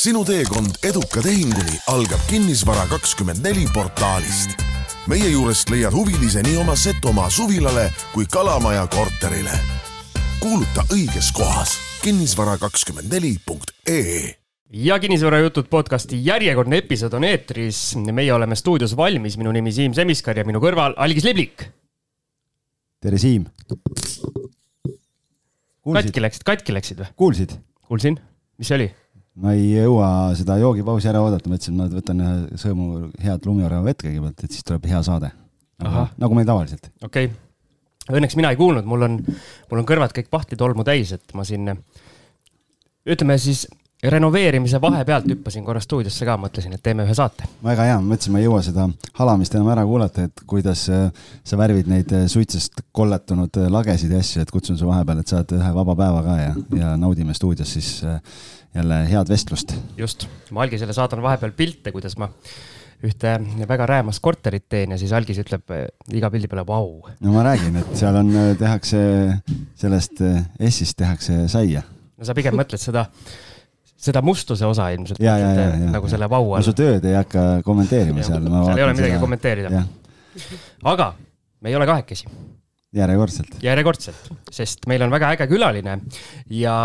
sinu teekond eduka tehinguni algab Kinnisvara kakskümmend neli portaalist. meie juurest leiad huvilise nii oma Setomaa suvilale kui Kalamaja korterile. kuuluta õiges kohas kinnisvara kakskümmend neli punkt ee ja Kinnisvarajutud podcasti järjekordne episood on eetris. meie oleme stuudios valmis, minu nimi Siim Semiskar ja minu kõrval Algis Liblik. tere, Siim. katki läksid, katki läksid või? kuulsid? kuulsin, mis see oli? Ma ei jõua seda joogipausi ära oodata, mõtlesin, ma võtan ühe sõõmu head lumiorava vett kõigepealt, et siis tuleb hea saade. nagu meil tavaliselt. okei okay., õnneks mina ei kuulnud, mul on, mul on kõrvad kõik pahtlitolmu täis, et ma siin, ütleme siis renoveerimise vahepealt hüppasin korra stuudiosse ka, mõtlesin, et teeme ühe saate. väga hea, mõtlesin, ma ei jõua seda halamist enam ära kuulata, et kuidas äh, sa värvid neid äh, suitsest kolletunud äh, lagesid ja asju, et kutsun su vahepeal, et saad ühe vaba päeva ka ja, ja naudime stuudios siis jälle head vestlust. just, ma Algisele saadan vahepeal pilte, kuidas ma ühte väga räämas korterit teen ja siis Algis ütleb iga pildi peale vau. no ma räägin, et seal on, tehakse sellest S-ist tehakse saia. no sa pigem mõtled seda seda mustuse osa ilmselt. nagu selle vau all. ma su tööd ei hakka kommenteerima seal. seal ei ole midagi seda... kommenteerida. aga me ei ole kahekesi. järjekordselt. järjekordselt, sest meil on väga äge külaline ja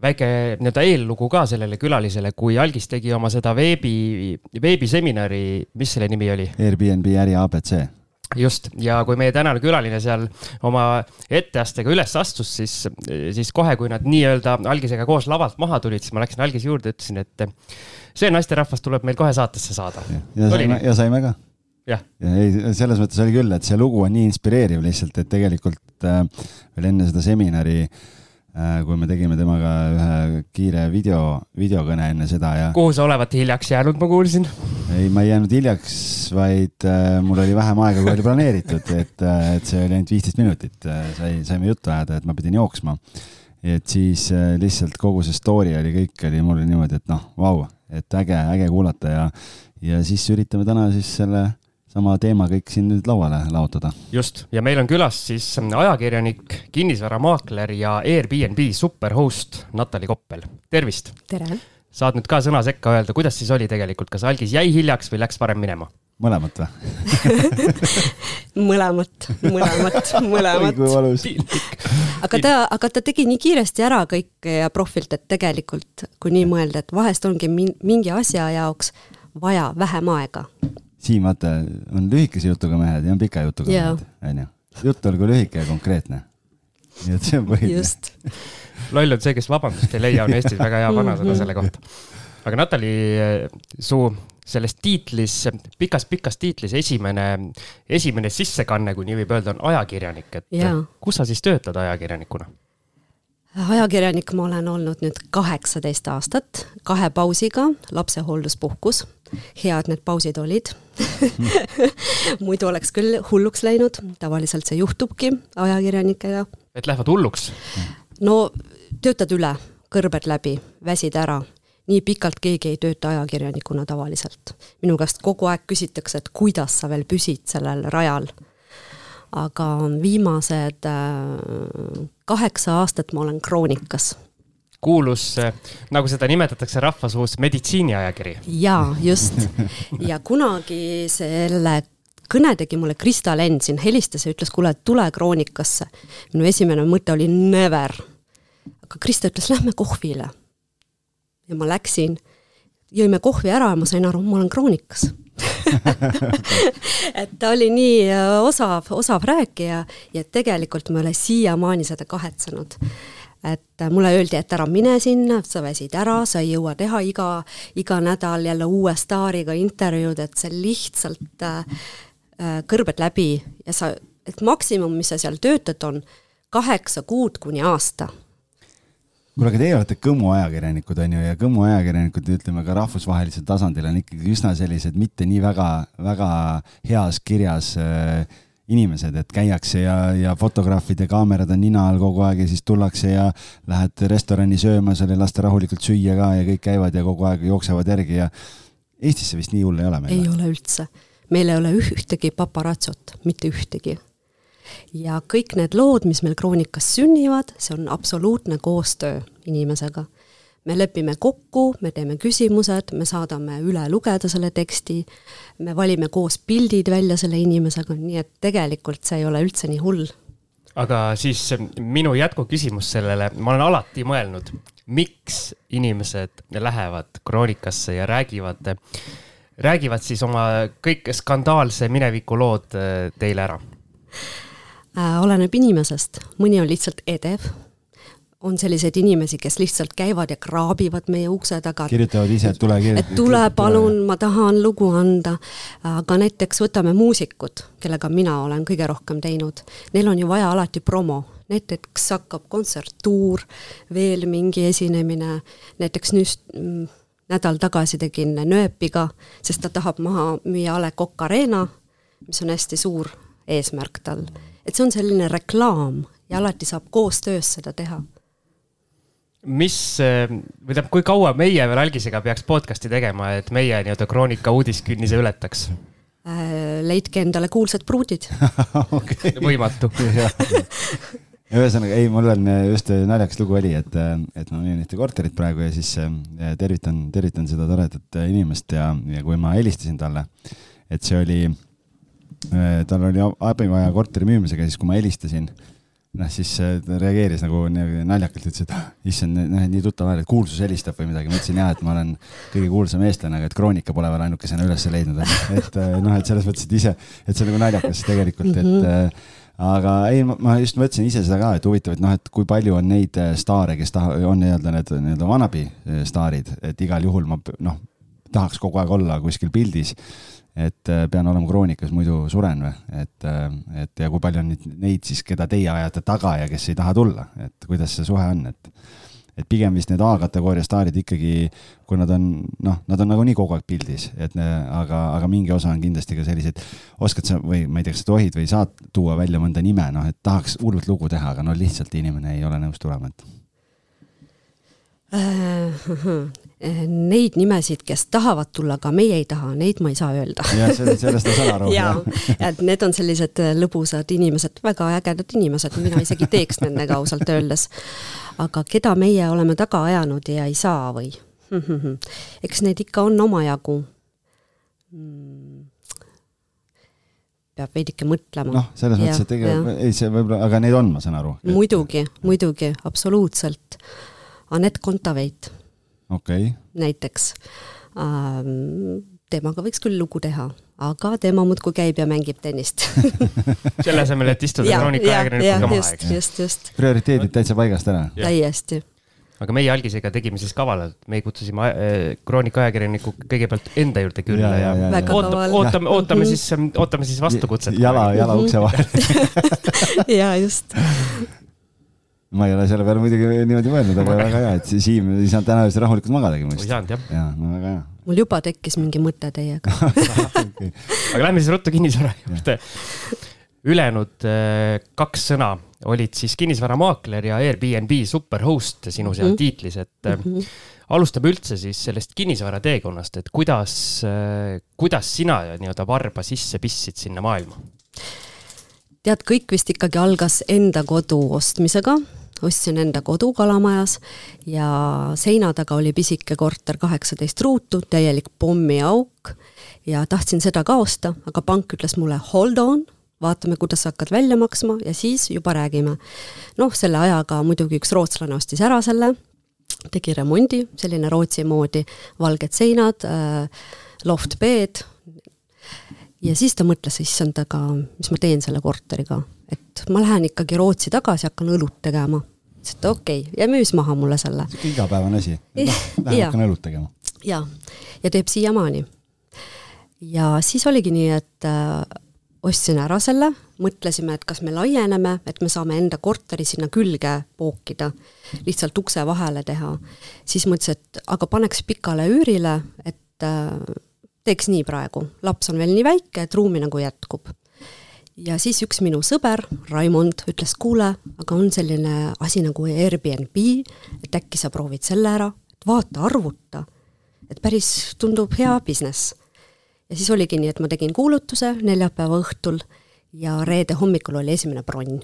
väike nii-öelda eellugu ka sellele külalisele, kui Algis tegi oma seda veebi, veebiseminari, mis selle nimi oli? Airbnb äri abc just, ja kui meie tänane külaline seal oma etteastega üles astus, siis, siis kohe, kui nad nii-öelda algisega koos lavalt maha tulid, siis ma läksin algise juurde, ütlesin, et see naisterahvas tuleb meil kohe saatesse saada. ja saime, ja saime ka. ja. ei, selles mõttes oli küll, et see lugu on nii inspireeriv lihtsalt, et tegelikult äh, veel enne seda seminari Äh, kui me tegime temaga ühe kiire video, videokõne enne seda ja. kuhu sa olevat hiljaks jäänud, ma kuulsin? ei, ma ei jäänud hiljaks, vaid äh, mul oli vähem aega, kui oli planeeritud, et äh,, et see oli ainult viisteist minutit äh,, sai, saime juttu ajada, et ma pidin jooksma. et siis äh, lihtsalt kogu see story oli, kõik oli mul niimoodi, et noh, vau, et äge, äge kuulata ja, ja siis üritame täna siis selle sama teema kõik siin nüüd lauale laotada. just, ja meil on külas siis ajakirjanik, kinnisvaramaakler ja Airbnb superhost Natali Koppel, tervist! tere! saad nüüd ka sõna sekka öelda, kuidas siis oli tegelikult, kas algis jäi hiljaks või läks varem minema? mõlemat või mõlemat, mõlemat, mõlemat. aga ta, aga ta tegi nii kiiresti ära kõike ja profilt, et tegelikult, kui nii mõelda, et vahest ongi mingi asja jaoks vaja vähem aega Siim, vaata, on lühikese jutuga mehed ja on pika jutuga yeah. mehed, onju. jutt olgu lühike ja konkreetne. nii et see on põhiline. loll on see, kes vabandust ei leia, on Eestis väga hea vanasõna selle kohta. aga Natali, su selles tiitlis, pikas-pikas tiitlis esimene, esimene sissekanne, kui nii võib öelda, on ajakirjanik, et yeah. kus sa siis töötad ajakirjanikuna? ajakirjanik ma olen olnud nüüd kaheksateist aastat, kahe pausiga, lapsehoolduspuhkus. head need pausid olid muidu oleks küll hulluks läinud, tavaliselt see juhtubki ajakirjanikega. et lähevad hulluks? no töötad üle, kõrbed läbi, väsid ära. nii pikalt keegi ei tööta ajakirjanikuna tavaliselt. minu käest kogu aeg küsitakse, et kuidas sa veel püsid sellel rajal aga viimased äh, kaheksa aastat ma olen kroonikas kuulus, äh, nagu seda nimetatakse rahvasuus, meditsiiniajakiri. jaa, just. ja kunagi selle kõne tegi mulle Krista Lensin, helistas ja ütles, kuule, tule kroonikasse. minu esimene mõte oli never. aga Krista ütles, lähme kohvile. ja ma läksin, jõime kohvi ära ja ma sain aru, ma olen kroonikas et ta oli nii äh, osav, osav rääkija ja tegelikult ma ei ole siiamaani seda kahetsenud et äh, mulle öeldi, et ära mine sinna, sa väsid ära, sa ei jõua teha iga, iga nädal jälle uue staariga intervjuud, et see lihtsalt äh, äh, kõrbed läbi ja sa, et maksimum, mis sa seal töötad, on kaheksa kuud kuni aasta. Kuule, aga teie olete Kõmu ajakirjanikud, on ju, ja Kõmu ajakirjanikud, ütleme ka rahvusvahelisel tasandil on ikkagi üsna sellised mitte nii väga, väga heas kirjas äh, inimesed, et käiakse ja, ja fotograafid ja kaamerad on nina all kogu aeg ja siis tullakse ja lähed restorani sööma, seal ei lasta rahulikult süüa ka ja kõik käivad ja kogu aeg jooksevad järgi ja Eestis see vist nii hull ei ole meil? ei ole üldse. meil ei ole ühtegi paparatsot, mitte ühtegi ja kõik need lood, mis meil Kroonikas sünnivad, see on absoluutne koostöö inimesega. Me lepime kokku, me teeme küsimused, me saadame üle lugeda selle teksti, me valime koos pildid välja selle inimesega, nii et tegelikult see ei ole üldse nii hull. aga siis minu jätkuküsimus sellele, ma olen alati mõelnud, miks inimesed lähevad kroonikasse ja räägivad, räägivad siis oma kõik skandaalse mineviku lood äh, teile ära? Äh, oleneb inimesest, mõni on lihtsalt edev on selliseid inimesi, kes lihtsalt käivad ja kraabivad meie ukse taga. kirjutavad ise, et tule kirjuta. et tule palun, ma tahan lugu anda. aga näiteks võtame muusikud, kellega mina olen kõige rohkem teinud. Neil on ju vaja alati promo, näiteks hakkab kontserttuur, veel mingi esinemine, näiteks nüüd mm, nädal tagasi tegin Nööpiga, sest ta tahab maha müüa A Le Coq Arena, mis on hästi suur eesmärk tal. et see on selline reklaam ja alati saab koostöös seda teha mis või tähendab, kui kaua meie veel algisega peaks podcast'i tegema, et meie nii-öelda kroonika uudiskünnise ületaks äh,? leidke endale kuulsad pruudid okay. võimatu ühesõnaga, ei, mul on just naljakas lugu oli, et, et ma müün ühte korterit praegu ja siis tervitan, tervitan seda toredat inimest ja, ja kui ma helistasin talle, et see oli, tal oli abi vaja korteri müümisega, siis kui ma helistasin noh, siis ta reageeris nagu naljakalt, ütles, et ah, issand, noh, nii tuttav hääl, et kuulsus helistab või midagi. ma ütlesin jah, et ma olen kõige kuulsam eestlane, aga et Kroonika pole veel ainukesena üles leidnud, et noh, et selles mõttes, et ise, et see on nagu naljakas tegelikult, et mm -hmm. aga ei, ma just mõtlesin ise seda ka, et huvitav, et noh, et kui palju on neid äh, staare, kes taha, on nii-öelda need nii-öelda wannabe äh, staarid, et igal juhul ma noh, tahaks kogu aeg olla kuskil pildis et äh, pean olema kroonikas, muidu suren või, et, äh, et ja kui palju on neid, neid siis, keda teie ajate taga ja kes ei taha tulla, et kuidas see suhe on, et et pigem vist need A-kategooria staarid ikkagi, kui nad on, noh, nad on nagunii kogu aeg pildis, et ne, aga, aga mingi osa on kindlasti ka sellised, oskad sa või ma ei tea, kas sa tohid või saad tuua välja mõnda nime, noh, et tahaks hullult lugu teha, aga no lihtsalt inimene ei ole nõus tulema, et neid nimesid, kes tahavad tulla, aga meie ei taha, neid ma ei saa öelda. jah, sellest ma saan aru. jaa, et need on sellised eh, lõbusad inimesed, väga ägedad inimesed, mina isegi teeks nendega ausalt öeldes. aga keda meie oleme taga ajanud ja ei saa või? eks neid ikka on omajagu hmm peab veidike mõtlema. noh, selles mõttes, et tegelikult, ei see võib-olla, aga neid on, ma saan aru. muidugi, muidugi, absoluutselt. Anett Kontaveit okay.. näiteks ähm,. temaga võiks küll lugu teha, aga tema muudkui käib ja mängib tennist selle asemel, et istuda kroonika ajakirjanikuga maha, eks. just, just. prioriteedid täitsa paigast ära. täiesti aga meie algisega tegime siis kavalalt, me kutsusime äh, kroonika ajakirjaniku kõigepealt enda juurde külla ja, ja, ja, ja. ootame, ootame, ootame siis, ootame siis vastukutset. jala, jala ukse vahel ja just ma ei ole selle peale muidugi niimoodi mõelnud, aga väga hea, et Siim ei saanud täna öösel rahulikult magadagi ei saanud jah. jaa, no väga hea. mul juba tekkis mingi mõte teiega okay. aga lähme siis ruttu kinnisvara juurde. ülejäänud äh, kaks sõna olid siis kinnisvaramaakler ja Airbnb superhost sinu seal mm -hmm. tiitlis, et mm -hmm. alustame üldse siis sellest kinnisvara teekonnast, et kuidas, äh, kuidas sina nii-öelda varba sisse pistsid sinna maailma? tead, kõik vist ikkagi algas enda kodu ostmisega ostsin enda kodu Kalamajas ja seina taga oli pisike korter, kaheksateist ruutu, täielik pommiauk. Ja tahtsin seda ka osta, aga pank ütles mulle hold on, vaatame, kuidas sa hakkad välja maksma ja siis juba räägime. noh, selle ajaga muidugi üks rootslane ostis ära selle, tegi remondi, selline Rootsi moodi, valged seinad äh,, loft-bed, ja siis ta mõtles, issand, aga mis ma teen selle korteriga, et ma lähen ikkagi Rootsi tagasi, hakkan õlut tegema ütles, et okei okay. ja müüs maha mulle selle. sihuke igapäevane asi, noh, lähen hakkan õlut tegema. ja, ja teeb siiamaani. ja siis oligi nii, et äh, ostsin ära selle, mõtlesime, et kas me laieneme, et me saame enda korteri sinna külge pookida, lihtsalt ukse vahele teha. siis mõtlesin, et aga paneks pikale üürile, et äh, teeks nii praegu, laps on veel nii väike, et ruumi nagu jätkub ja siis üks minu sõber, Raimond, ütles, kuule, aga on selline asi nagu Airbnb, et äkki sa proovid selle ära, et vaata, arvuta. et päris tundub hea business. ja siis oligi nii, et ma tegin kuulutuse neljapäeva õhtul ja reede hommikul oli esimene bronn.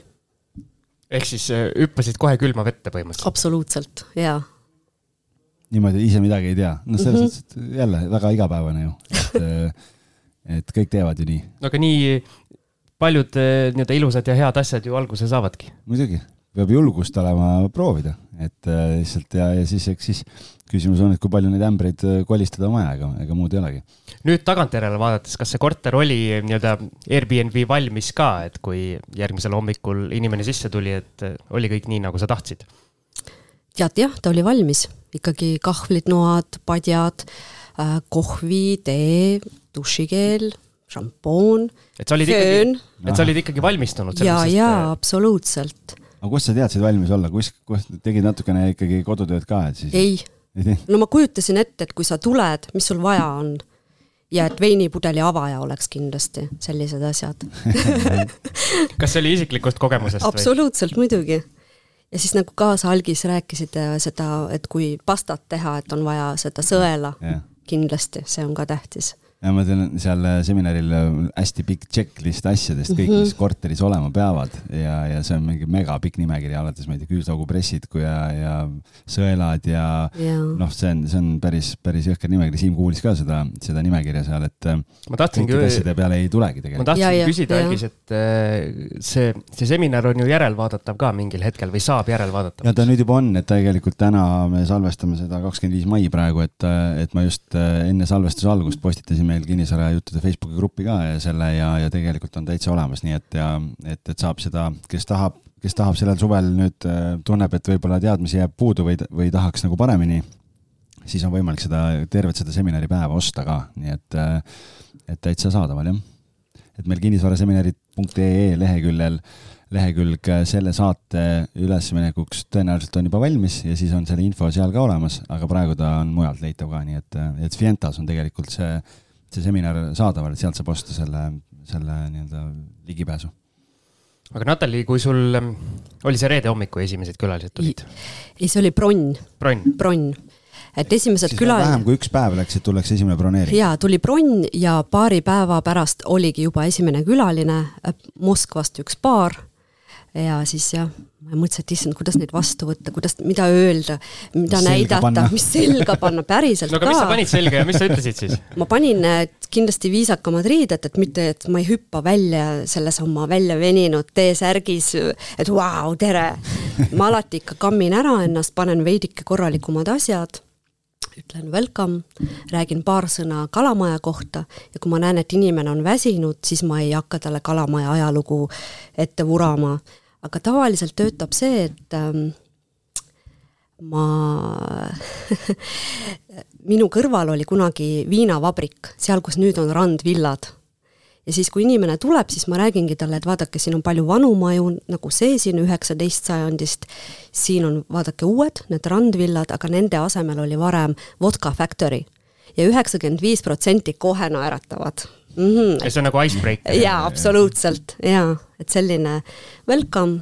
ehk siis äh, hüppasid kohe külma vette põhimõtteliselt? absoluutselt, jaa niimoodi ise midagi ei tea, noh, selles mõttes mm -hmm., et jälle väga igapäevane ju, et, et kõik teevad ju nii, no aga nii paljud eh, nii-öelda ilusad ja head asjad ju alguse saavadki. muidugi peab julgust olema proovida, et äh, lihtsalt ja, ja siis, eks siis küsimus on, et kui palju neid ämbreid äh, kolistada on vaja, ega, ega muud ei olegi. nüüd tagantjärele vaadates, kas see korter oli nii-öelda Airbnb valmis ka, et kui järgmisel hommikul inimene sisse tuli, et eh, oli kõik nii, nagu sa tahtsid? tead jah, ta oli valmis, ikkagi kahvlid, noad, padjad, kohvi, tee, dušikeel, šampoon, et sa olid ikkagi föön, et sa olid ikkagi valmistunud ja, ja äh, absoluutselt. aga kust sa teadsid valmis olla, kus, kus tegid natukene ikkagi kodutööd ka, et siis? ei, no ma kujutasin ette, et kui sa tuled, mis sul vaja on ja et veinipudeli avaja oleks kindlasti, sellised asjad. kas see oli isiklikust kogemusest või? absoluutselt muidugi. ja siis nagu kaasa algis rääkisid äh, seda, et kui pastat teha, et on vaja seda sõela, jah, kindlasti, see on ka tähtis. Ja ma tean seal seminaril äh, hästi pikk checklist asjadest, kõik, mis korteris olema peavad ja, ja see on mingi megapikk nimekiri, alates ma ei tea, küüslaugupressid kui ja, ja sõelad ja ja noh, see on, see on päris, päris jõhker nimekiri, Siim kuulis ka seda, seda nimekirja seal, et äh, ma tahtsingi asjade peale ei tulegi ma tegelikult. tahtsin Ja, ja, küsida. Algis, et äh, see, see seminar on ju järelvaadatav ka mingil hetkel või saab järelvaadatav ja? ta nüüd juba on, et tegelikult täna me salvestame seda kakskümmend viis mai praegu, et, et ma just äh, enne salvestuse algust postitasin meil kinnisvarajuttude Facebooki gruppi ka ja selle ja, ja tegelikult on täitsa olemas, nii et ja et, et saab seda, kes tahab, kes tahab sellel suvel nüüd äh, tunneb, et võib-olla teadmisi jääb puudu või, või tahaks nagu paremini, siis on võimalik seda, tervet seda seminaripäeva osta ka, nii et, et täitsa saadaval jah. et meil kinnisvaraseminarid.ee leheküljel lehekülg selle saate ülesminekuks tõenäoliselt on juba valmis ja siis on selle info seal ka olemas, aga praegu ta on mujalt leitav ka, nii et, et Fientas on tegelikult see, see seminar saadaval, et sealt saab osta selle, selle nii-öelda ligipääsu. aga Natali, kui sul ähm, oli see reede hommik, kui esimesed külalised tulid? ei, see oli bronn, bronn, bronn. et esimesed siis vähem kui üks päev läks, et tullakse esimene broneering. jaa, tuli bronn ja paari päeva pärast oligi juba esimene külaline, Moskvast üks paar ja siis jah, ma mõtlesin, et issand, kuidas neid vastu võtta, kuidas, mida öelda, mida Mis näidata panna. mis selga panna, päriselt no aga mis sa ka. panid selga ja mis sa ütlesid siis? ma panin kindlasti viisakamad riided, et mitte, et ma ei hüppa välja selles oma välja veninud T-särgis, et vau wow,, tere. ma alati ikka kammin ära ennast, panen veidike korralikumad asjad ütlen welcome, räägin paar sõna kalamaja kohta ja kui ma näen, et inimene on väsinud, siis ma ei hakka talle kalamaja ajalugu ette vurama. Aga tavaliselt töötab see, et ähm, ma minu kõrval oli kunagi viinavabrik, seal, kus nüüd on randvillad. ja siis, kui inimene tuleb, siis ma räägingi talle, et vaadake, siin on palju vanu maju nagu see siin üheksateist sajandist, siin on, vaadake, uued, need randvillad, aga nende asemel oli varem vodka factory ja üheksakümmend viis protsenti kohe naeratavad mm. -hmm. see on nagu icebreaker. jaa, absoluutselt, jaa, et selline welcome.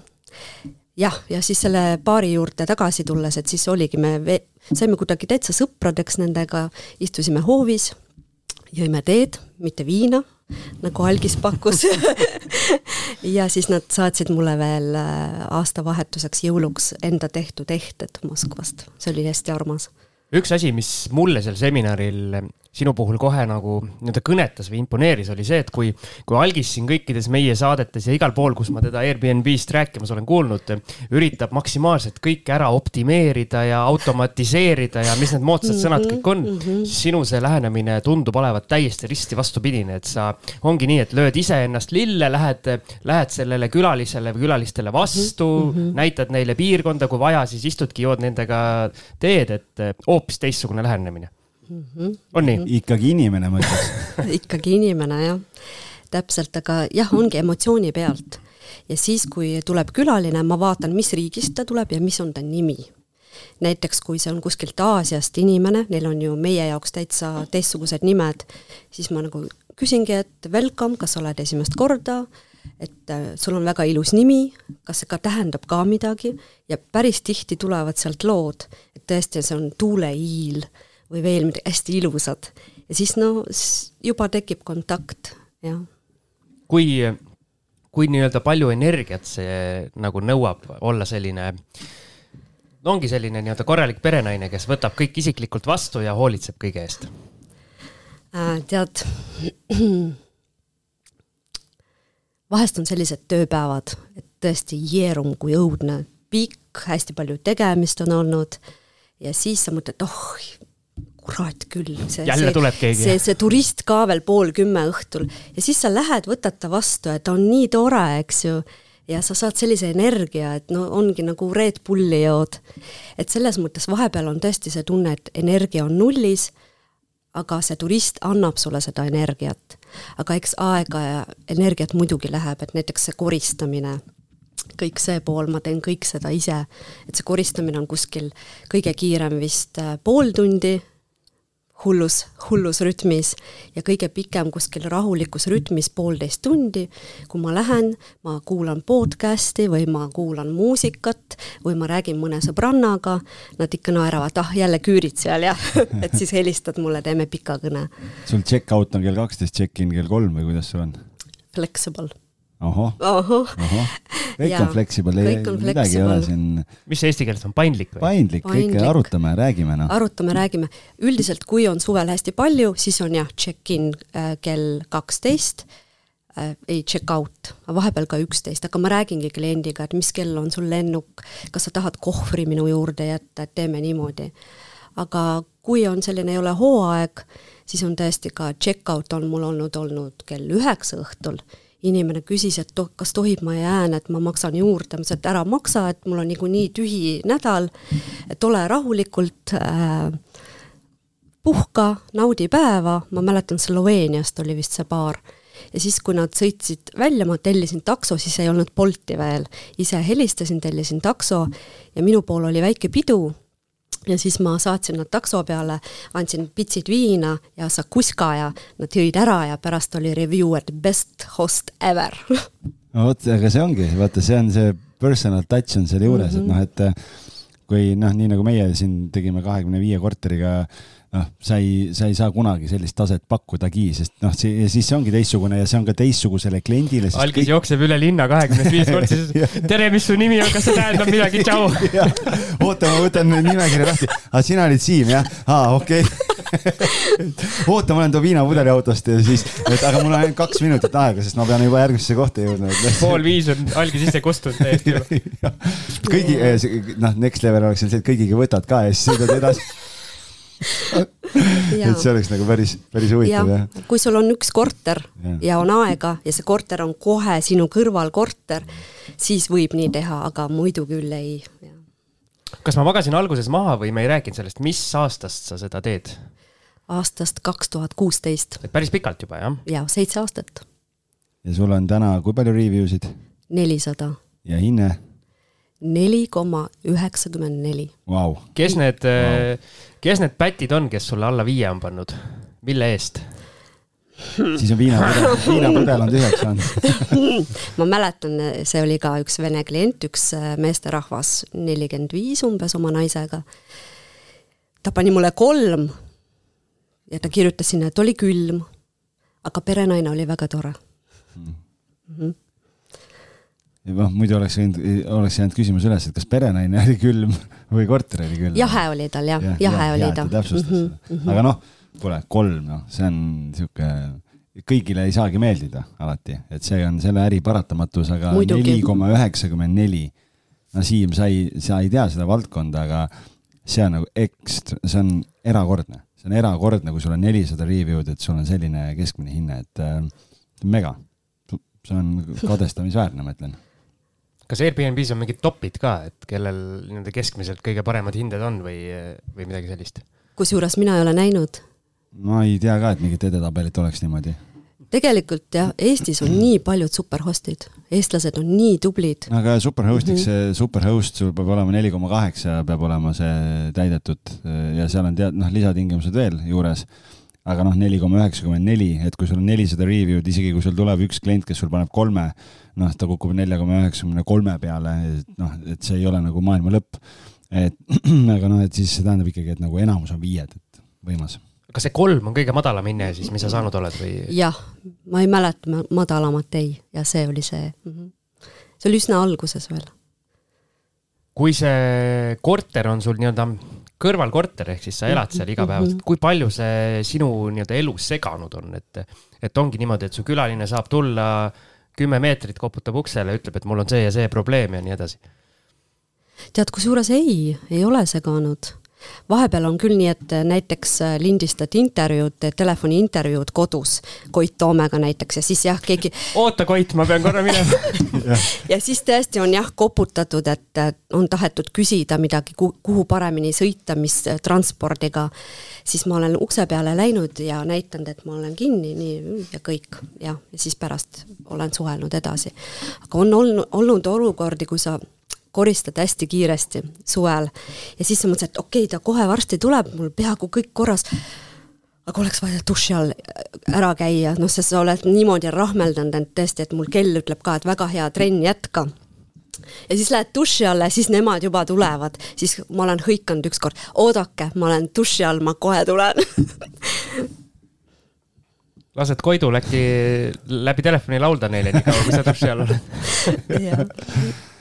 jah, ja siis selle baari juurde tagasi tulles, et siis oligi, me saime kuidagi täitsa sõpradeks nendega, istusime hoovis, jõime teed, mitte viina, nagu algis pakkus. ja siis nad saatsid mulle veel äh, aastavahetuseks jõuluks enda tehtud ehted Moskvast, see oli hästi armas üks asi, mis mulle seal seminaril sinu puhul kohe nagu nii-öelda kõnetas või imponeeris, oli see, et kui, kui Algis siin kõikides meie saadetes ja igal pool, kus ma teda Airbnb-st rääkimas olen kuulnud, üritab maksimaalselt kõike ära optimeerida ja automatiseerida ja mis need moodsad sõnad kõik on, siis sinu see lähenemine tundub olevat täiesti risti vastupidine, et sa ongi nii, et lööd iseennast lille, lähed, lähed sellele külalisele või külalistele vastu mm, -hmm. näitad neile piirkonda, kui vaja, siis istudki, jood nendega teed, et hoopis teistsugune lähenemine mm. -hmm. on nii? ikkagi inimene, ma ütleks. ikkagi inimene jah, täpselt, aga jah, ongi emotsiooni pealt. ja siis, kui tuleb külaline, ma vaatan, mis riigist ta tuleb ja mis on ta nimi. näiteks kui see on kuskilt Aasiast inimene, neil on ju meie jaoks täitsa teistsugused nimed, siis ma nagu küsingi, et welcome, kas sa oled esimest korda, et äh, sul on väga ilus nimi, kas see ka tähendab ka midagi ja päris tihti tulevad sealt lood, et tõesti, see on tuuleiil või veel hästi ilusad ja siis no juba tekib kontakt, jah. kui, kui nii-öelda palju energiat see nagu nõuab olla selline ongi selline nii-öelda korralik perenaine, kes võtab kõik isiklikult vastu ja hoolitseb kõige eest äh,? tead, vahest on sellised tööpäevad, et tõesti jeerum kui õudne, pikk, hästi palju tegemist on olnud ja siis sa mõtled, oh, kurat küll. see, keegi. see, see turist ka veel pool kümme õhtul ja siis sa lähed, võtad ta vastu ja ta on nii tore, eks ju, ja sa saad sellise energia, et no ongi nagu Red Bulli jood. et selles mõttes vahepeal on tõesti see tunne, et energia on nullis, aga see turist annab sulle seda energiat. aga eks aega ja energiat muidugi läheb, et näiteks see koristamine kõik see pool, ma teen kõik seda ise. et see koristamine on kuskil kõige kiirem vist äh, pool tundi hullus, hullus rütmis ja kõige pikem kuskil rahulikus rütmis poolteist tundi. kui ma lähen, ma kuulan podcast'i või ma kuulan muusikat või ma räägin mõne sõbrannaga, nad ikka naeravad, ah jälle küürid seal jah et siis helistad mulle, teeme pika kõne. sul check-out on kell kaksteist, check-in kell kolm või kuidas sul on? Flexible ohoh, ohoh, kõik on flexible, midagi ei ole siin. mis see eesti keeles on, paindlik või? paindlik, kõike arutame, räägime noh. arutame, räägime. üldiselt, kui on suvel hästi palju, siis on jah, check-in äh, kell kaksteist äh,, ei check out, vahepeal ka üksteist, aga ma räägingi kliendiga, et mis kell on sul lennuk, kas sa tahad kohvri minu juurde jätta, et teeme niimoodi. aga kui on selline, ei ole hooaeg, siis on tõesti ka check-out on mul olnud, olnud kell üheksa õhtul inimene küsis, et to, kas tohib, ma jään, et ma maksan juurde, ma ütlesin, et ära maksa, et mul on niikuinii tühi nädal, et ole rahulikult äh,, puhka, naudi päeva, ma mäletan, Sloveeniast oli vist see baar. ja siis, kui nad sõitsid välja, ma tellisin takso, siis ei olnud Bolti veel, ise helistasin, tellisin takso ja minu pool oli väike pidu ja siis ma saatsin nad takso peale, andsin pitsid viina ja sakuska ja nad jõid ära ja pärast oli review, et best host ever no vot, aga see ongi, vaata, see on see personal touch on selle juures mm, -hmm. et noh, et kui noh, nii nagu meie siin tegime kahekümne viie korteriga noh, sa ei, sa ei saa kunagi sellist taset pakkudagi, sest noh, see siis see ongi teistsugune ja see on ka teistsugusele kliendile. algis kõik... jookseb üle linna kahekümnest viis kord, siis tere, mis su nimi on, kas see tähendab midagi, tšau. oota, ma võtan nimekirja lahti. aa, sina olid Siim, jah? aa, okei okay. oota, ma olen too viinapudeli autost ja siis, et aga mul on ainult kaks minutit aega, sest ma pean juba järgmisse kohta jõudma. pool viis on algis ise kustunud täiesti juba. kõigi, eh, noh, next level oleks see, et kõigiga võtad ka ja siis sõidad edasi et see oleks nagu päris, päris huvitav jah ja.. kui sul on üks korter ja. ja on aega ja see korter on kohe sinu kõrval korter, siis võib nii teha, aga muidu küll ei. kas ma magasin alguses maha või me ei rääkinud sellest, mis aastast sa seda teed? aastast kaks tuhat kuusteist. et päris pikalt juba jah? ja seitse aastat. ja sul on täna, kui palju review sid? nelisada. ja hinne? Neli koma üheksakümmend neli. kes need wow., kes need pätid on, kes sulle alla viie on pannud, mille eest? siis on viinapudel, viinapudel on tühjaks saanud ma mäletan, see oli ka üks vene klient, üks äh, meesterahvas, nelikümmend viis umbes oma naisega. ta pani mulle kolm ja ta kirjutas sinna, et oli külm, aga perenaine oli väga tore mm. -hmm noh, muidu oleks võinud, oleks jäänud küsimus üles, et kas perenaine oli külm või korter oli külm. jahe oli tal jah ja,, jahe ja, oli ta. täpsustas mm, -hmm. aga noh, kuule, kolm, noh, see on sihuke, kõigile ei saagi meeldida alati, et see on selle äri paratamatus, aga neli koma üheksakümmend neli. no Siim, sa ei, sa ei tea seda valdkonda, aga see on nagu ekstra, see on erakordne, see on erakordne, kui sul on nelisada review'd, et sul on selline keskmine hinne, et äh, mega, see on kadestamisväärne, ma ütlen kas Airbnb-s on mingid topid ka, et kellel nii-öelda keskmiselt kõige paremad hinded on või, või midagi sellist? kusjuures mina ei ole näinud. ma ei tea ka, et mingit edetabelit oleks niimoodi. tegelikult jah, Eestis on nii paljud superhostid, eestlased on nii tublid. aga superhost'iks mm -hmm. superhost, sul peab olema neli koma kaheksa, peab olema see täidetud ja seal on tead-, noh, lisatingimused veel juures aga noh, neli koma üheksakümmend neli, et kui sul on nelisada review'd, isegi kui sul tuleb üks klient, kes sul paneb kolme noh, ta kukub nelja koma üheksakümne kolme peale, noh, et see ei ole nagu maailma lõpp. et aga noh, et siis see tähendab ikkagi, et nagu enamus on viied, et võimas. kas see kolm on kõige madalam hinne siis, mis sa saanud oled või? jah, ma ei mäleta madalamat ei ja see oli see mm. -hmm. see oli üsna alguses veel kui see korter on sul nii-öelda kõrvalkorter, ehk siis sa elad seal igapäevaselt, kui palju see sinu nii-öelda elu seganud on, et, et ongi niimoodi, et su külaline saab tulla kümme meetrit, koputab uksele, ütleb, et mul on see ja see probleem ja nii edasi? tead, kusjuures ei, ei ole seganud vahepeal on küll nii, et äh, näiteks äh, lindistad intervjuud, telefoni intervjuud kodus Koit Toomega näiteks ja siis jah, keegi. oota, Koit, ma pean korra minema ja siis tõesti on jah koputatud, et on tahetud küsida midagi, kuhu paremini sõita, mis äh, transpordiga. siis ma olen ukse peale läinud ja näidanud, et ma olen kinni, nii ja kõik jah, ja siis pärast olen suhelnud edasi. aga on olnud, olnud olukordi, kui sa koristad hästi kiiresti suvel. ja siis sa mõtlesid, et okei okay,, ta kohe varsti tuleb, mul peaaegu kõik korras. aga oleks vaja duši all ära käia, noh, sest sa oled niimoodi rahmeldanud end tõesti, et mul kell ütleb ka, et väga hea trenn, jätka. Ja siis lähed duši alla ja siis nemad juba tulevad, siis ma olen hõikanud ükskord, oodake, ma olen duši all, ma kohe tulen. Lased Koidul äkki läbi telefoni laulda neile, niikaua kui sa duši all oled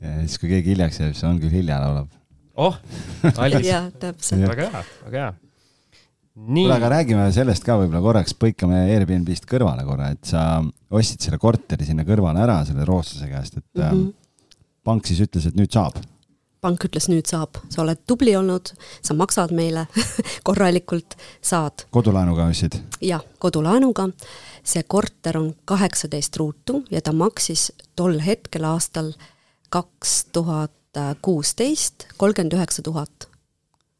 ja siis, kui keegi hiljaks jääb, siis on küll hilja, laulab. oh, Aldis. jah, täpselt. väga hea, väga hea. kuule, aga räägime sellest ka võib-olla korraks, põikame Airbnb-st kõrvale korra, et sa ostsid selle korteri sinna kõrvale ära selle rootslase käest, et mm -hmm. pank siis ütles, et nüüd saab pank ütles, nüüd saab, sa oled tubli olnud, sa maksad meile korralikult, saad. kodulaenuga ostsid? jah, kodulaenuga. see korter on kaheksateist ruutu ja ta maksis tol hetkel aastal kaks tuhat kuusteist, kolmkümmend üheksa tuhat.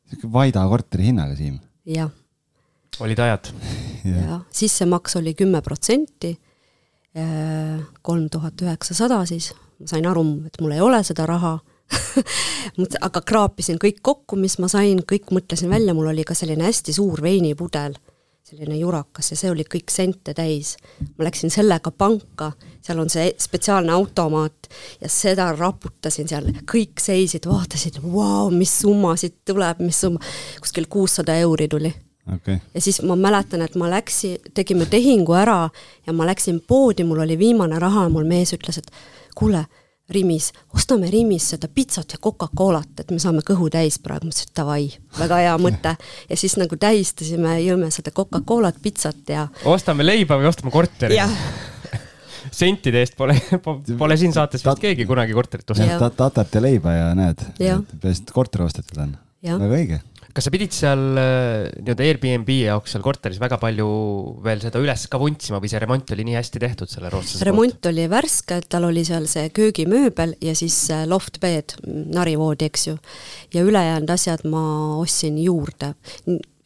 sihuke Vaida korteri hinnaga, Siim. jah. olid ajad jah, sissemaks oli kümme protsenti, kolm tuhat üheksasada siis, ma sain aru, et mul ei ole seda raha aga kraapisin kõik kokku, mis ma sain, kõik mõtlesin välja, mul oli ka selline hästi suur veinipudel selline jurakas ja see oli kõik sente täis. ma läksin sellega panka, seal on see spetsiaalne automaat ja seda raputasin seal, kõik seisid, vaatasid, vau, mis summa siit tuleb, mis summa, kuskil kuussada euri tuli. Okay.. ja siis ma mäletan, et ma läksin, tegime tehingu ära ja ma läksin poodi, mul oli viimane raha mul mees ütles, et kuule Rimis, ostame Rimis seda pitsat ja Coca-Colat, et me saame kõhu täis praegu, ma ütlesin, et davai, väga hea mõte. ja siis nagu tähistasime, jõime seda Coca-Colat, pitsat ja. ostame leiba või ostame korteri? sentide eest pole, pole siin saates vist keegi kunagi korterit ostnud. tatat ja leiba ja näed, peaasi, et korter ostetud on. väga õige kas sa pidid seal äh, nii-öelda Airbnb jaoks seal korteris väga palju veel seda üles ka vuntsima või see remont oli nii hästi tehtud selle rootslase remont poolt? oli värske, tal oli seal see köögimööbel ja siis loft bed, narivoodi, eks ju. ja ülejäänud asjad ma ostsin juurde,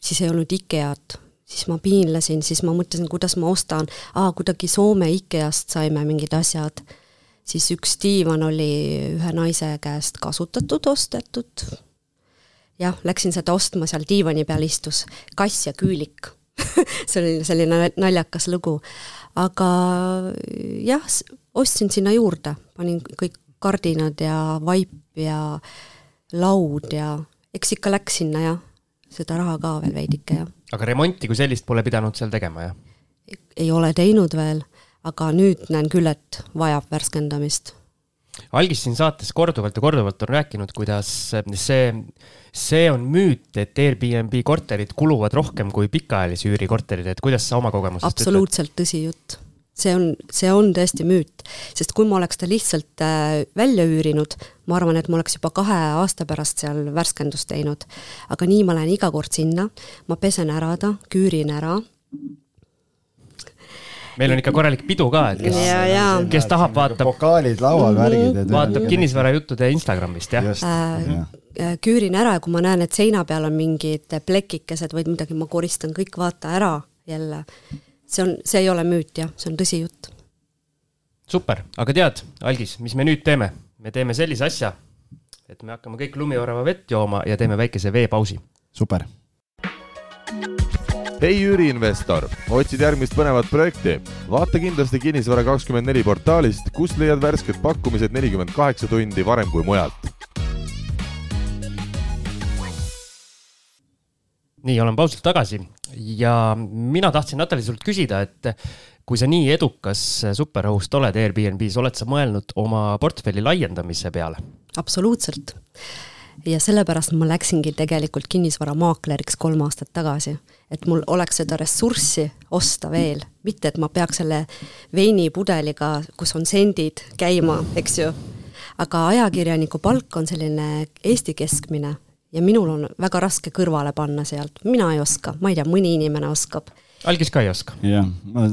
siis ei olnud IKEA-t siis ma piinlesin, siis ma mõtlesin, kuidas ma ostan, aa, kuidagi Soome IKEA-st saime mingid asjad. siis üks diivan oli ühe naise käest kasutatud, ostetud jah, läksin seda ostma, seal diivani peal istus kass ja küülik see oli selline naljakas lugu. aga jah, ostsin sinna juurde, panin kõik kardinad ja vaip ja laud ja eks ikka läks sinna jah, seda raha ka veel veidike jah. aga remonti kui sellist pole pidanud seal tegema, jah? ei ole teinud veel, aga nüüd näen küll, et vajab värskendamist algis siin saates korduvalt ja korduvalt on rääkinud, kuidas see, see on müüt, et Airbnb korterid kuluvad rohkem kui pikaajalise üüri korterid, et kuidas sa oma kogemusest absoluutselt tõsi jutt. see on, see on tõesti müüt, sest kui ma oleks ta lihtsalt äh, välja üürinud, ma arvan, et ma oleks juba kahe aasta pärast seal värskendust teinud. aga nii ma lähen iga kord sinna, ma pesen ära ta, küürin ära meil on ikka korralik pidu ka, et kes, kes tahab, vaatab. pokaalid laual, värgid. vaatab kinnisvarajuttude Instagramist, jah. Äh, äh, küürin ära ja kui ma näen, et seina peal on mingid plekikesed või midagi, ma koristan kõik vaata ära jälle. see on, see ei ole müüt jah, see on tõsijutt. super, aga tead, Algis, mis me nüüd teeme? me teeme sellise asja, et me hakkame kõik lumiorava vett jooma ja teeme väikese veepausi. super hei üüriinvestor, otsid järgmist põnevat projekti? vaata kindlasti Kinnisvara kakskümmend neli portaalist, kust leiad värsked pakkumised nelikümmend kaheksa tundi varem kui mujalt. nii, olen pausilt tagasi ja mina tahtsin, Natali, sult küsida, et kui sa nii edukas superhost oled Airbnb-s, oled sa mõelnud oma portfelli laiendamise peale? absoluutselt. Ja sellepärast ma läksingi tegelikult kinnisvaramaakleriks kolm aastat tagasi, et mul oleks seda ressurssi osta veel, mitte et ma peaks selle veinipudeliga, kus on sendid, käima, eks ju. aga ajakirjaniku palk on selline Eesti keskmine ja minul on väga raske kõrvale panna sealt, mina ei oska, ma ei tea, mõni inimene oskab algis ka ei oska. jah, ma,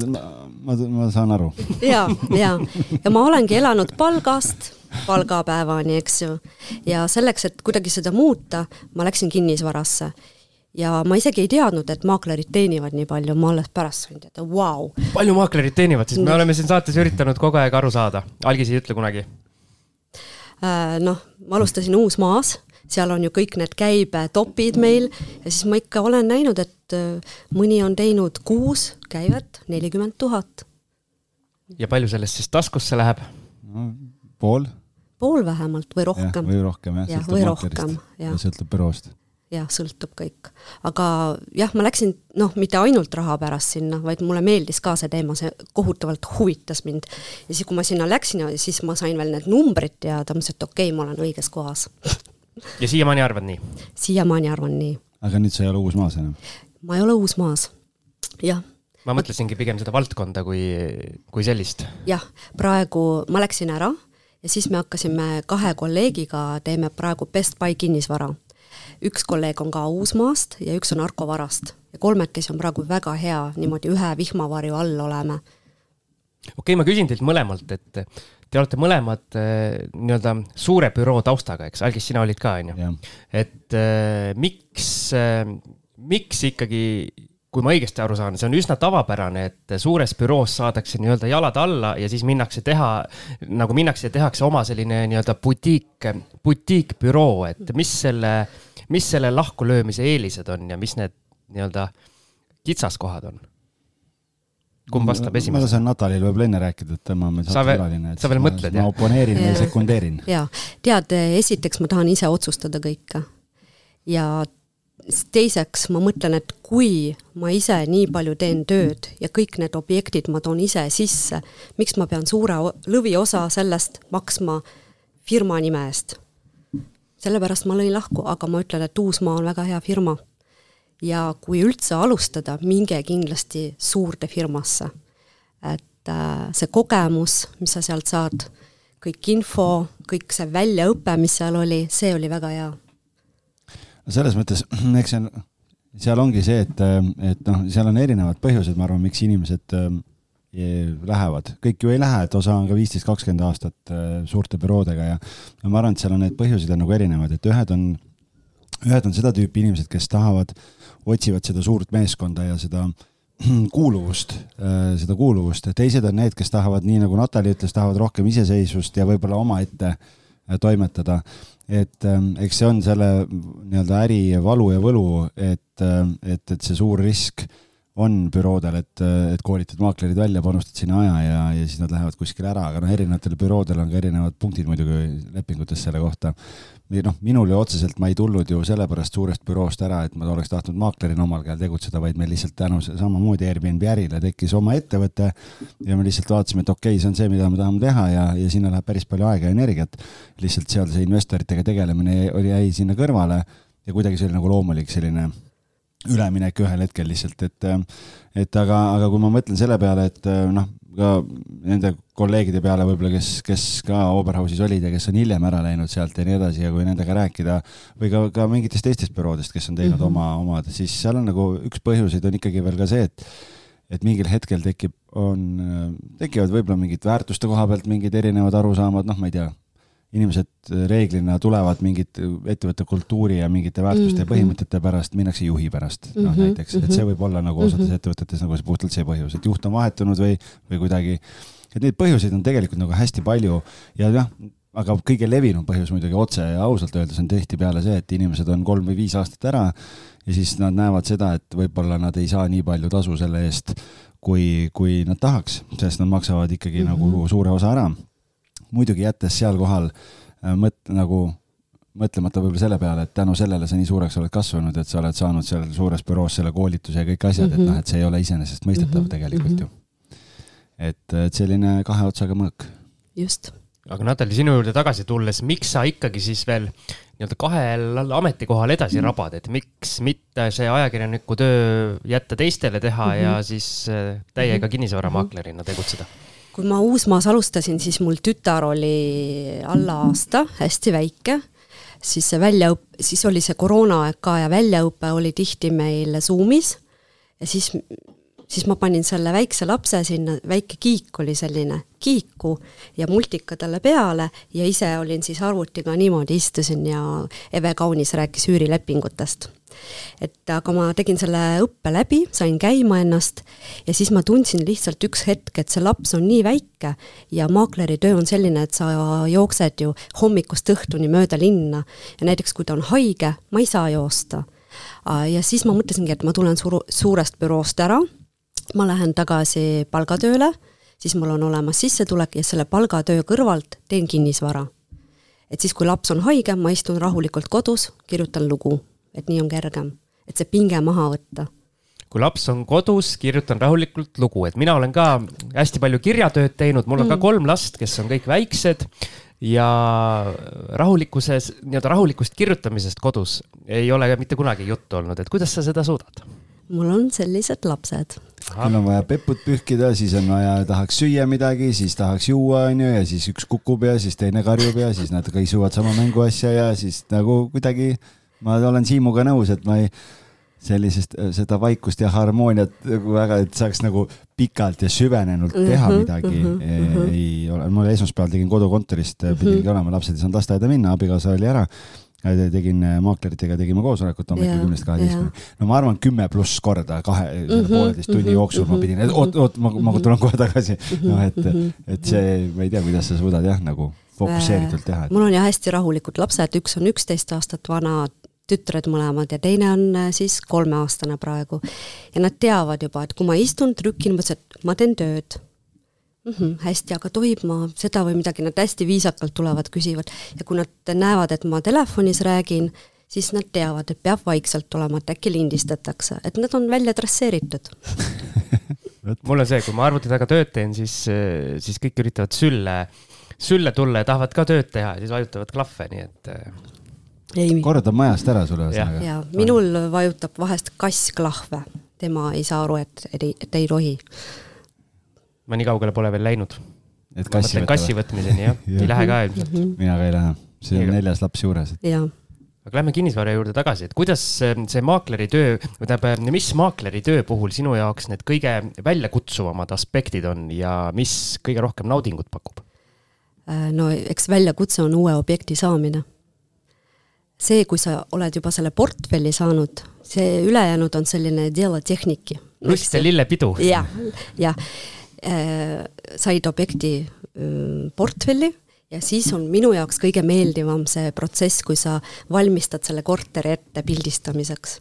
ma, ma, saan aru. ja, ja, ja ma olengi elanud palgast palgapäevani, eks ju. ja selleks, et kuidagi seda muuta, ma läksin kinnisvarasse. ja ma isegi ei teadnud, et maaklerid teenivad nii palju, ma alles pärast sain teada, vau. palju maaklerid teenivad, sest me oleme siin saates üritanud kogu aeg aru saada, algis ei ütle kunagi. Äh, noh, ma alustasin Uusmaas seal on ju kõik need käibetopid meil ja siis ma ikka olen näinud, et äh, mõni on teinud kuus käivet nelikümmend tuhat. ja palju sellest siis taskusse läheb pool. pool vähemalt või rohkem. või rohkem jah ja,, või rohkem, jah. sõltub büroost jah, sõltub kõik. aga jah, ma läksin noh, mitte ainult raha pärast sinna, vaid mulle meeldis ka see teema, see kohutavalt huvitas mind. ja siis, kui ma sinna läksin, siis ma sain veel need numbrid teada, mõtlesin, et okei okay,, ma olen õiges kohas ja siiamaani arvad nii? siiamaani arvan nii. aga nüüd sa ei ole Uusmaas enam? ma ei ole Uusmaas, jah. ma mõtlesingi pigem seda valdkonda kui, kui sellist. jah, praegu ma läksin ära ja siis me hakkasime kahe kolleegiga, teeme praegu Best Buy kinnisvara. üks kolleeg on ka Uusmaast ja üks on Arko Varast ja kolmekesi on praegu väga hea, niimoodi ühe vihmavarju all oleme. okei okay,, ma küsin teilt mõlemalt, et Te olete mõlemad äh, nii-öelda suure büroo taustaga, eks, Algis, sina olid ka, on ju? et äh, miks äh,, miks ikkagi, kui ma õigesti aru saan, see on üsna tavapärane, et suures büroos saadakse nii-öelda jalad alla ja siis minnakse teha, nagu minnakse ja tehakse oma selline nii-öelda butiik, butiikbüroo, et mis selle, mis selle lahkulöömise eelised on ja mis need nii-öelda kitsaskohad on? Kumb vastab esimesena? ma lasen Natalil võib-olla enne rääkida, et tema on meil saatekülaline. sa veel mõtled, jah? ma oponeerin või sekundeerin. jaa, tead, esiteks ma tahan ise otsustada kõike. ja teiseks ma mõtlen, et kui ma ise nii palju teen tööd ja kõik need objektid ma toon ise sisse, miks ma pean suure lõviosa sellest maksma firma nime eest? sellepärast ma lõin lahku, aga ma ütlen, et Uusmaa on väga hea firma ja kui üldse alustada, minge kindlasti suurde firmasse. et äh, see kogemus, mis sa sealt saad, kõik info, kõik see väljaõpe, mis seal oli, see oli väga hea. selles mõttes, eks see on, seal ongi see, et, et noh, seal on erinevad põhjused, ma arvan, miks inimesed äh, lähevad, kõik ju ei lähe, et osa on ka viisteist, kakskümmend aastat äh, suurte büroodega ja, ja ma arvan, et seal on need põhjused on nagu erinevad, et ühed on, ühed on seda tüüpi inimesed, kes tahavad äh, otsivad seda suurt meeskonda ja seda kuuluvust, äh, seda kuuluvust, teised on need, kes tahavad, nii nagu Natali ütles, tahavad rohkem iseseisvust ja võib-olla omaette äh, toimetada. et ähm, eks see on selle nii-öelda äri valu ja võlu, et, äh, et, et see suur risk on büroodel, et, et koolitad maaklerid välja, panustad sinna aja ja, ja siis nad lähevad kuskile ära, aga noh, erinevatel büroodel on ka erinevad punktid muidugi lepingutes selle kohta või noh, minul ju otseselt ma ei tulnud ju sellepärast suurest büroost ära, et ma oleks tahtnud maaklerina omal käel tegutseda, vaid meil lihtsalt tänu samamoodi Airbnb ärile tekkis oma ettevõte ja me lihtsalt vaatasime, et okei okay,, see on see, mida me tahame teha ja, ja sinna läheb päris palju aega ja energiat. lihtsalt seal see investoritega tegelemine oli, jäi sinna kõrvale ja kuidagi see oli nagu loomulik selline üleminek ühel hetkel lihtsalt, et et aga, aga kui ma mõtlen selle peale, et noh, ka nende kolleegide peale võib-olla, kes, kes ka Oberhausis olid ja kes on hiljem ära läinud sealt ja nii edasi ja kui nendega rääkida või ka, ka mingitest teistest büroodest, kes on teinud mm -hmm. oma, omad, siis seal on nagu üks põhjuseid on ikkagi veel ka see, et et mingil hetkel tekib, on, tekivad võib-olla mingid väärtuste koha pealt mingid erinevad arusaamad, noh, ma ei tea inimesed reeglina tulevad mingit ettevõtte kultuuri ja mingite väärtuste mm -hmm. ja mhm. põhimõtete pärast, minnakse juhi pärast mm, -hmm. noh mhm. näiteks, et see mhm. võib olla nagu osades mm -hmm. ettevõtetes nagu see puhtalt see põhjus, et juht on vahetunud või, või kuidagi, et neid põhjuseid on tegelikult nagu hästi palju ja jah, aga kõige levinum põhjus muidugi otse ja ausalt öeldes on tihtipeale see, et inimesed on kolm või viis aastat ära ja siis nad näevad seda, et võib-olla nad ei saa nii palju tasu selle eest, kui, kui nad tahaks, sest nad maksavad ikkagi mm -hmm. nagu suure osa ära muidugi jättes seal kohal äh, mõt-, nagu mõtlemata võib-olla selle peale, et tänu sellele sa nii suureks oled kasvanud, et sa oled saanud seal suures büroos selle koolituse ja kõik asjad mm, -hmm. et noh, et see ei ole iseenesestmõistetav mm -hmm. tegelikult ju. et, et selline kahe otsaga mõõk. just. aga Natali, sinu juurde tagasi tulles, miks sa ikkagi siis veel nii-öelda kahel ametikohal edasi rabad, et miks mitte see ajakirjaniku töö jätta teistele teha mm -hmm. ja siis äh, täiega kinnisvaramaaklerina tegutseda? Kui ma Uusmaas alustasin, siis mul tütar oli alla aasta, hästi väike, siis see väljaõpp-, siis oli see koroonaaeg ka ja väljaõpe oli tihti meil Zoomis ja siis siis ma panin selle väikse lapse sinna, väike kiik oli selline, kiiku ja multika talle peale ja ise olin siis arvutiga niimoodi, istusin ja Eve Kaunis rääkis üürilepingutest. Et aga ma tegin selle õppe läbi, sain käima ennast ja siis ma tundsin lihtsalt üks hetk, et see laps on nii väike ja maakleri töö on selline, et sa jooksed ju hommikust õhtuni mööda linna. Ja näiteks kui ta on haige, ma ei saa joosta. Ja siis ma mõtlesingi, et ma tulen suur, suurest büroost ära. Ma lähen tagasi palgatööle, siis mul on olemas sissetulek ja selle palgatöö kõrvalt teen kinnisvara. et siis, kui laps on haige, ma istun rahulikult kodus, kirjutan lugu, et nii on kergem, et see pinge maha võtta kui laps on kodus, kirjutan rahulikult lugu, et mina olen ka hästi palju kirjatööd teinud, mul on mm. ka kolm last, kes on kõik väiksed ja rahulikkuses, nii-öelda rahulikust kirjutamisest kodus ei ole mitte kunagi juttu olnud, et kuidas sa seda suudad? mul on sellised lapsed. küll on vaja peput pühkida, siis on vaja, tahaks süüa midagi, siis tahaks juua, onju, ja siis üks kukub ja siis teine karjub ja siis nad kõik suuvad sama mänguasja ja siis nagu kuidagi ma olen Siimuga nõus, et ma ei, sellisest, seda vaikust ja harmooniat nagu väga, et saaks nagu pikalt ja süvenenult teha mm -hmm, midagi mm, -hmm. ei ole, ma esmaspäeval tegin kodukontorist mm, -hmm. pidingi olema, lapsed ei saanud lasteaeda minna, abikaasa oli ära tegin äh, maakleritega, tegime koosolekut hommikul kümnest kaheteistkümne. no ma arvan, kümme pluss korda kahe mm -hmm, pooleteist tunni mm -hmm, jooksul ma mhm. pidin, oot, oot, ma, ma tulen kohe tagasi. noh, et, mhm. et see, ma ei tea, kuidas sa suudad jah, nagu fokusseeritult teha et.... mul on jah hästi rahulikud lapsed, üks on üksteist aastat vana, tütred mõlemad ja teine on äh, siis kolmeaastane praegu. ja nad teavad juba, et kui ma istun, trükin, ma ütlesin, et ma teen tööd mm. -hmm, hästi, aga tohib ma seda või midagi, nad hästi viisakalt tulevad, küsivad ja kui nad näevad, et ma telefonis räägin, siis nad teavad, et peab vaikselt olema, et äkki lindistatakse, et nad on välja dresseeritud mul on see, kui ma arvuti taga tööd teen, siis, siis kõik üritavad sülle, sülle tulla ja tahavad ka tööd teha ja siis vajutavad klahve, nii et. Ei. korraldab majast ära sulle ühesõnaga. ja minul vajutab vahest kass klahve, tema ei saa aru, et, et ei, et ei tohi ma nii kaugele pole veel läinud. ma mõtlen kassi võtmiseni jah ja. ei lähe ka ilmselt. Mhm. mina ka ei lähe, see on neljas laps juures. aga lähme kinnisvara juurde tagasi, et kuidas see maakleri töö, tähendab, mis maakleri töö puhul sinu jaoks need kõige väljakutsuvamad aspektid on ja mis kõige rohkem naudingut pakub? Äh, no eks väljakutse on uue objekti saamine. See, kui sa oled juba selle portfelli saanud, see ülejäänud on selline tehniki. lust ja lillepidu. jah, jah Äh, said objekti äh, portfelli ja siis on minu jaoks kõige meeldivam see protsess, kui sa valmistad selle korteri ette pildistamiseks.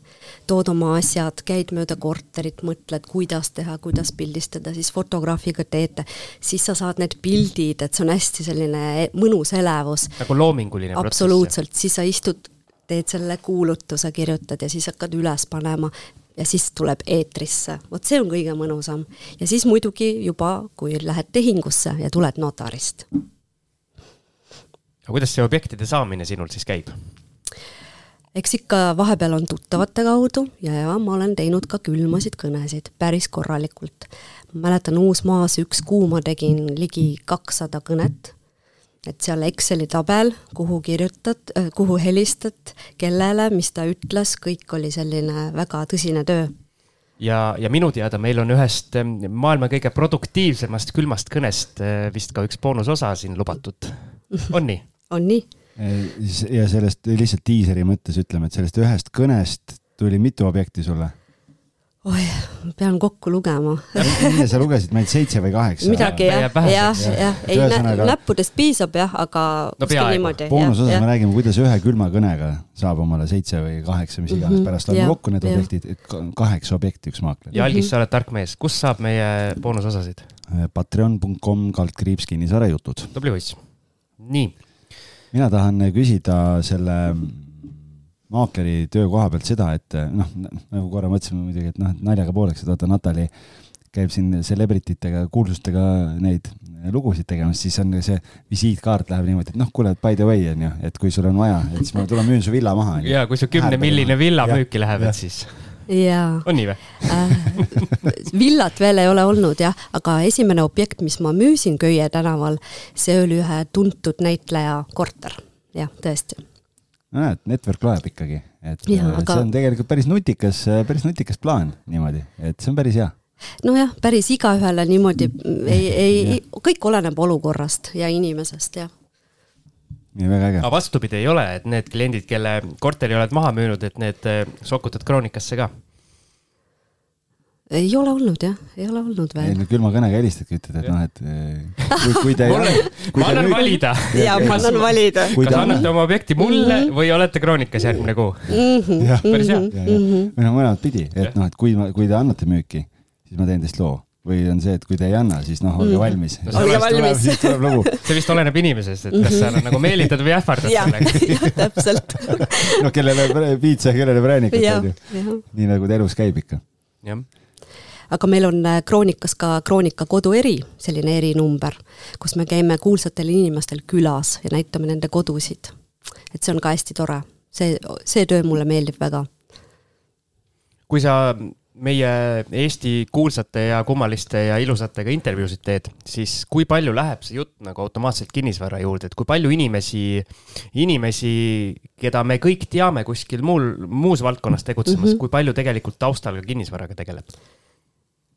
tood oma asjad, käid mööda korterit, mõtled, kuidas teha, kuidas pildistada, siis fotograafiga teete, siis sa saad need pildid, et see on hästi selline mõnus elevus. nagu loominguline protsess. absoluutselt, siis sa istud teed selle kuulutuse, kirjutad ja siis hakkad üles panema, ja siis tuleb eetrisse, vot see on kõige mõnusam. ja siis muidugi juba, kui lähed tehingusse ja tuled notarist. Aga kuidas see objektide saamine sinul siis käib? eks ikka vahepeal on tuttavate kaudu ja, ja ma olen teinud ka külmasid kõnesid päris korralikult. mäletan Uusmaas üks kuu ma tegin ligi kakssada kõnet et seal Exceli tabel, kuhu kirjutad, äh, kuhu helistad, kellele, mis ta ütles, kõik oli selline väga tõsine töö. ja, ja minu teada meil on ühest ähm, maailma kõige produktiivsemast külmast kõnest äh, vist ka üks boonusosa siin lubatud, on nii? On nii. ja sellest lihtsalt diiseri mõttes ütleme, et sellest ühest kõnest tuli mitu objekti sulle oi, pean kokku lugema. enne sa lugesid meil seitse või kaheksa. midagi jah, jah, jah, ei Ühesõnaga... näppudest piisab jah, aga no, kuskil niimoodi. boonusosas me räägime, kuidas ühe külma kõnega saab omale seitse või kaheksa, mis iganes, mhm, pärast loeme kokku need objektid, kaheksa objekti üks maakler. ja Algis, sa oled tark mees, kust saab meie boonusosasid? Patreon.com kaldkriips kinnisvarajutud. tubli poiss. nii. Mina tahan küsida selle maakleri töö koha pealt seda, et noh, nagu korra mõtlesime muidugi, et noh, et naljaga pooleks, et vaata Natali käib siin celebrity tega, kuulsustega neid lugusid tegemas, siis on see visiitkaart läheb niimoodi, et noh, kuule, by the way on ju, et kui sul on vaja, et siis ma tulen müün su villa maha. ja kui su kümnemilline villa müüki läheb, et siis jaa on nii või? äh, villat veel ei ole olnud jah, aga esimene objekt, mis ma müüsin Köie tänaval, see oli ühe tuntud näitleja korter, jah, tõesti. no näed, network loeb ikkagi, et Jaa, äh, aga- see on tegelikult päris nutikas, päris nutikas plaan niimoodi, et see on päris hea. nojah, päris igaühele niimoodi ei, ei, kõik oleneb olukorrast ja inimesest, jah. Nii väga äge aga. vastupidi ei ole, et need kliendid, kelle korteri oled maha müünud, et need eh, sokutad kroonikasse ka. ei ole olnud jah, ei ole olnud ei veel. no külma kõnega helistadki, ütled, et noh, et eh, kui, kui te mulle, ma annan valida. ja ma annan valida. kui kas te annate oma objekti mulle või olete kroonikas järgmine kuu? jah, päris hea. või noh, mõlemat pidi, et noh, et kui, kui te annate müüki, siis ma teen teist loo või on see, et kui te ei anna, siis noh, olge valmis. Olge valmis. siis tuleb lugu. see vist oleneb inimesest, et kas sa nagu meelitad või ähvardad sellega. täpselt. noh, kellele piitsa, kellele präänikut, onju. nii nagu ta elus käib ikka. jah, aga meil on äh, Kroonikas ka Kroonika kodueri, selline erinumber, kus me käime kuulsatel inimestel külas ja näitame nende kodusid. et see on ka hästi tore, see, see töö mulle meeldib väga. kui sa meie Eesti kuulsate ja kummaliste ja ilusatega intervjuusid teed, siis kui palju läheb see jutt nagu automaatselt kinnisvara juurde, et kui palju inimesi, inimesi, keda me kõik teame kuskil muul, muus valdkonnas tegutsemas mm. -hmm. kui palju tegelikult taustal ka kinnisvaraga tegeleb?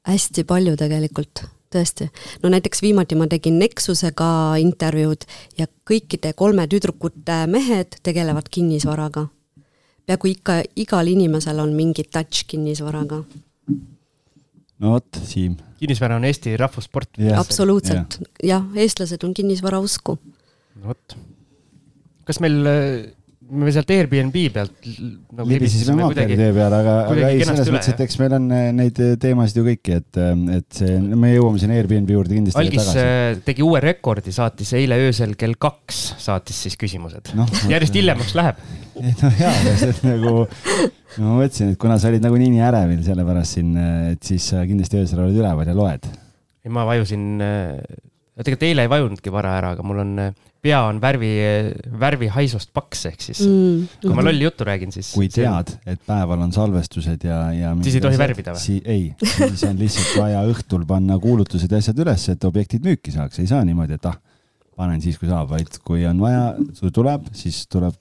hästi palju tegelikult, tõesti. no näiteks viimati ma tegin Nexusega intervjuud ja kõikide kolme tüdrukute mehed tegelevad kinnisvaraga. Peaaegu ikka, igal inimesel on mingi touch kinnisvaraga. no vot, Siim. kinnisvara on Eesti rahvussport. Jah. absoluutselt, jah, eestlased on kinnisvara usku. vot. kas meil, me sealt Airbnb pealt nagu libisesime maakleri tee peale, aga, aga ei, selles mõttes, et eks meil on eh, neid teemasid ju kõiki, et, et see, me jõuame sinna Airbnb juurde kindlasti algis tagasi. äh, tegi uue rekordi, saatis eile öösel kell kaks, saatis siis küsimused no,. järjest hiljemaks läheb. no jaa, see on nagu, no ma mõtlesin, et kuna sa olid nagunii nii ärevil sellepärast siin, et siis sa kindlasti öösel oled üleval ja loed. ei, ma vajusin, tegelikult eile ei vajunudki vara ära, aga mul on, pea on värvi, värvihaisust paks, ehk siis mm. kui ma lolli juttu räägin, siis. kui tead, et päeval on salvestused ja, ja. Siis ei tohi värvida või? si,? ei, siis on lihtsalt vaja õhtul panna kuulutused ja asjad üles, et objektid müüki saaks, ei saa niimoodi, et ah, panen siis, kui saab, vaid kui on vaja, tuleb, siis tuleb,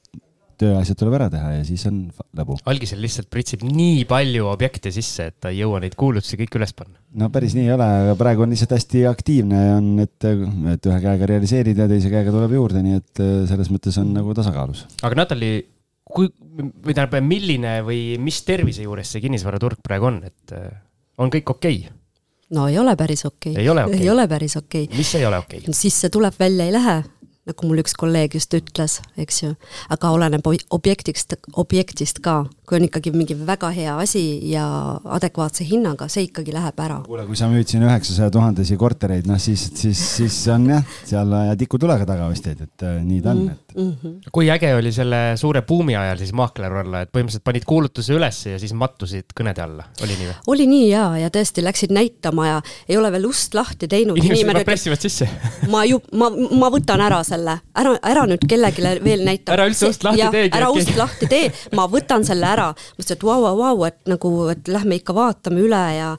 tööasjad tuleb ära teha ja siis on lõbu. algisel lihtsalt pritsib nii palju objekte sisse, et ta ei jõua neid kuulutusi kõik üles panna. no päris nii ei ole, aga praegu on lihtsalt hästi aktiivne on, et, et ühe käega realiseerid ja teise käega tuleb juurde, nii et äh, selles mõttes on nagu tasakaalus. aga Natali, kui, või tähendab, milline või mis tervise juures see kinnisvaraturg praegu on, et äh, on kõik okei okay.? no ei ole päris okei okay.. Ei ole okei. ei ole päris okei okay.. mis ei ole okei okay?? siis see tuleb välja ei lähe, nagu mul üks kolleeg just ütles, eks ju. aga oleneb objektist, objektist ka, kui on ikkagi mingi väga hea asi ja adekvaatse hinnaga, see ikkagi läheb ära. kuule, kui sa müüd siin üheksasaja tuhandesi kortereid, noh siis, siis, siis on jah, seal tikutulega taga ostjaid, et äh, nii ta on, et Mm -hmm. kui äge oli selle suure buumi ajal siis maakler olla, et põhimõtteliselt panid kuulutuse ülesse ja siis mattusid kõnede alla, oli nii või? oli nii jaa, ja tõesti läksid näitama ja ei ole veel ust lahti teinud. inimesed juba pressivad sisse. ma ju, ma, ma võtan ära selle, ära, ära nüüd kellelegi veel näita. Ära üldse ust lahti teegi, ära ust lahti tee, ma võtan selle ära. mõtlesin, et vau, vau, vau, et nagu, et lähme ikka vaatame üle ja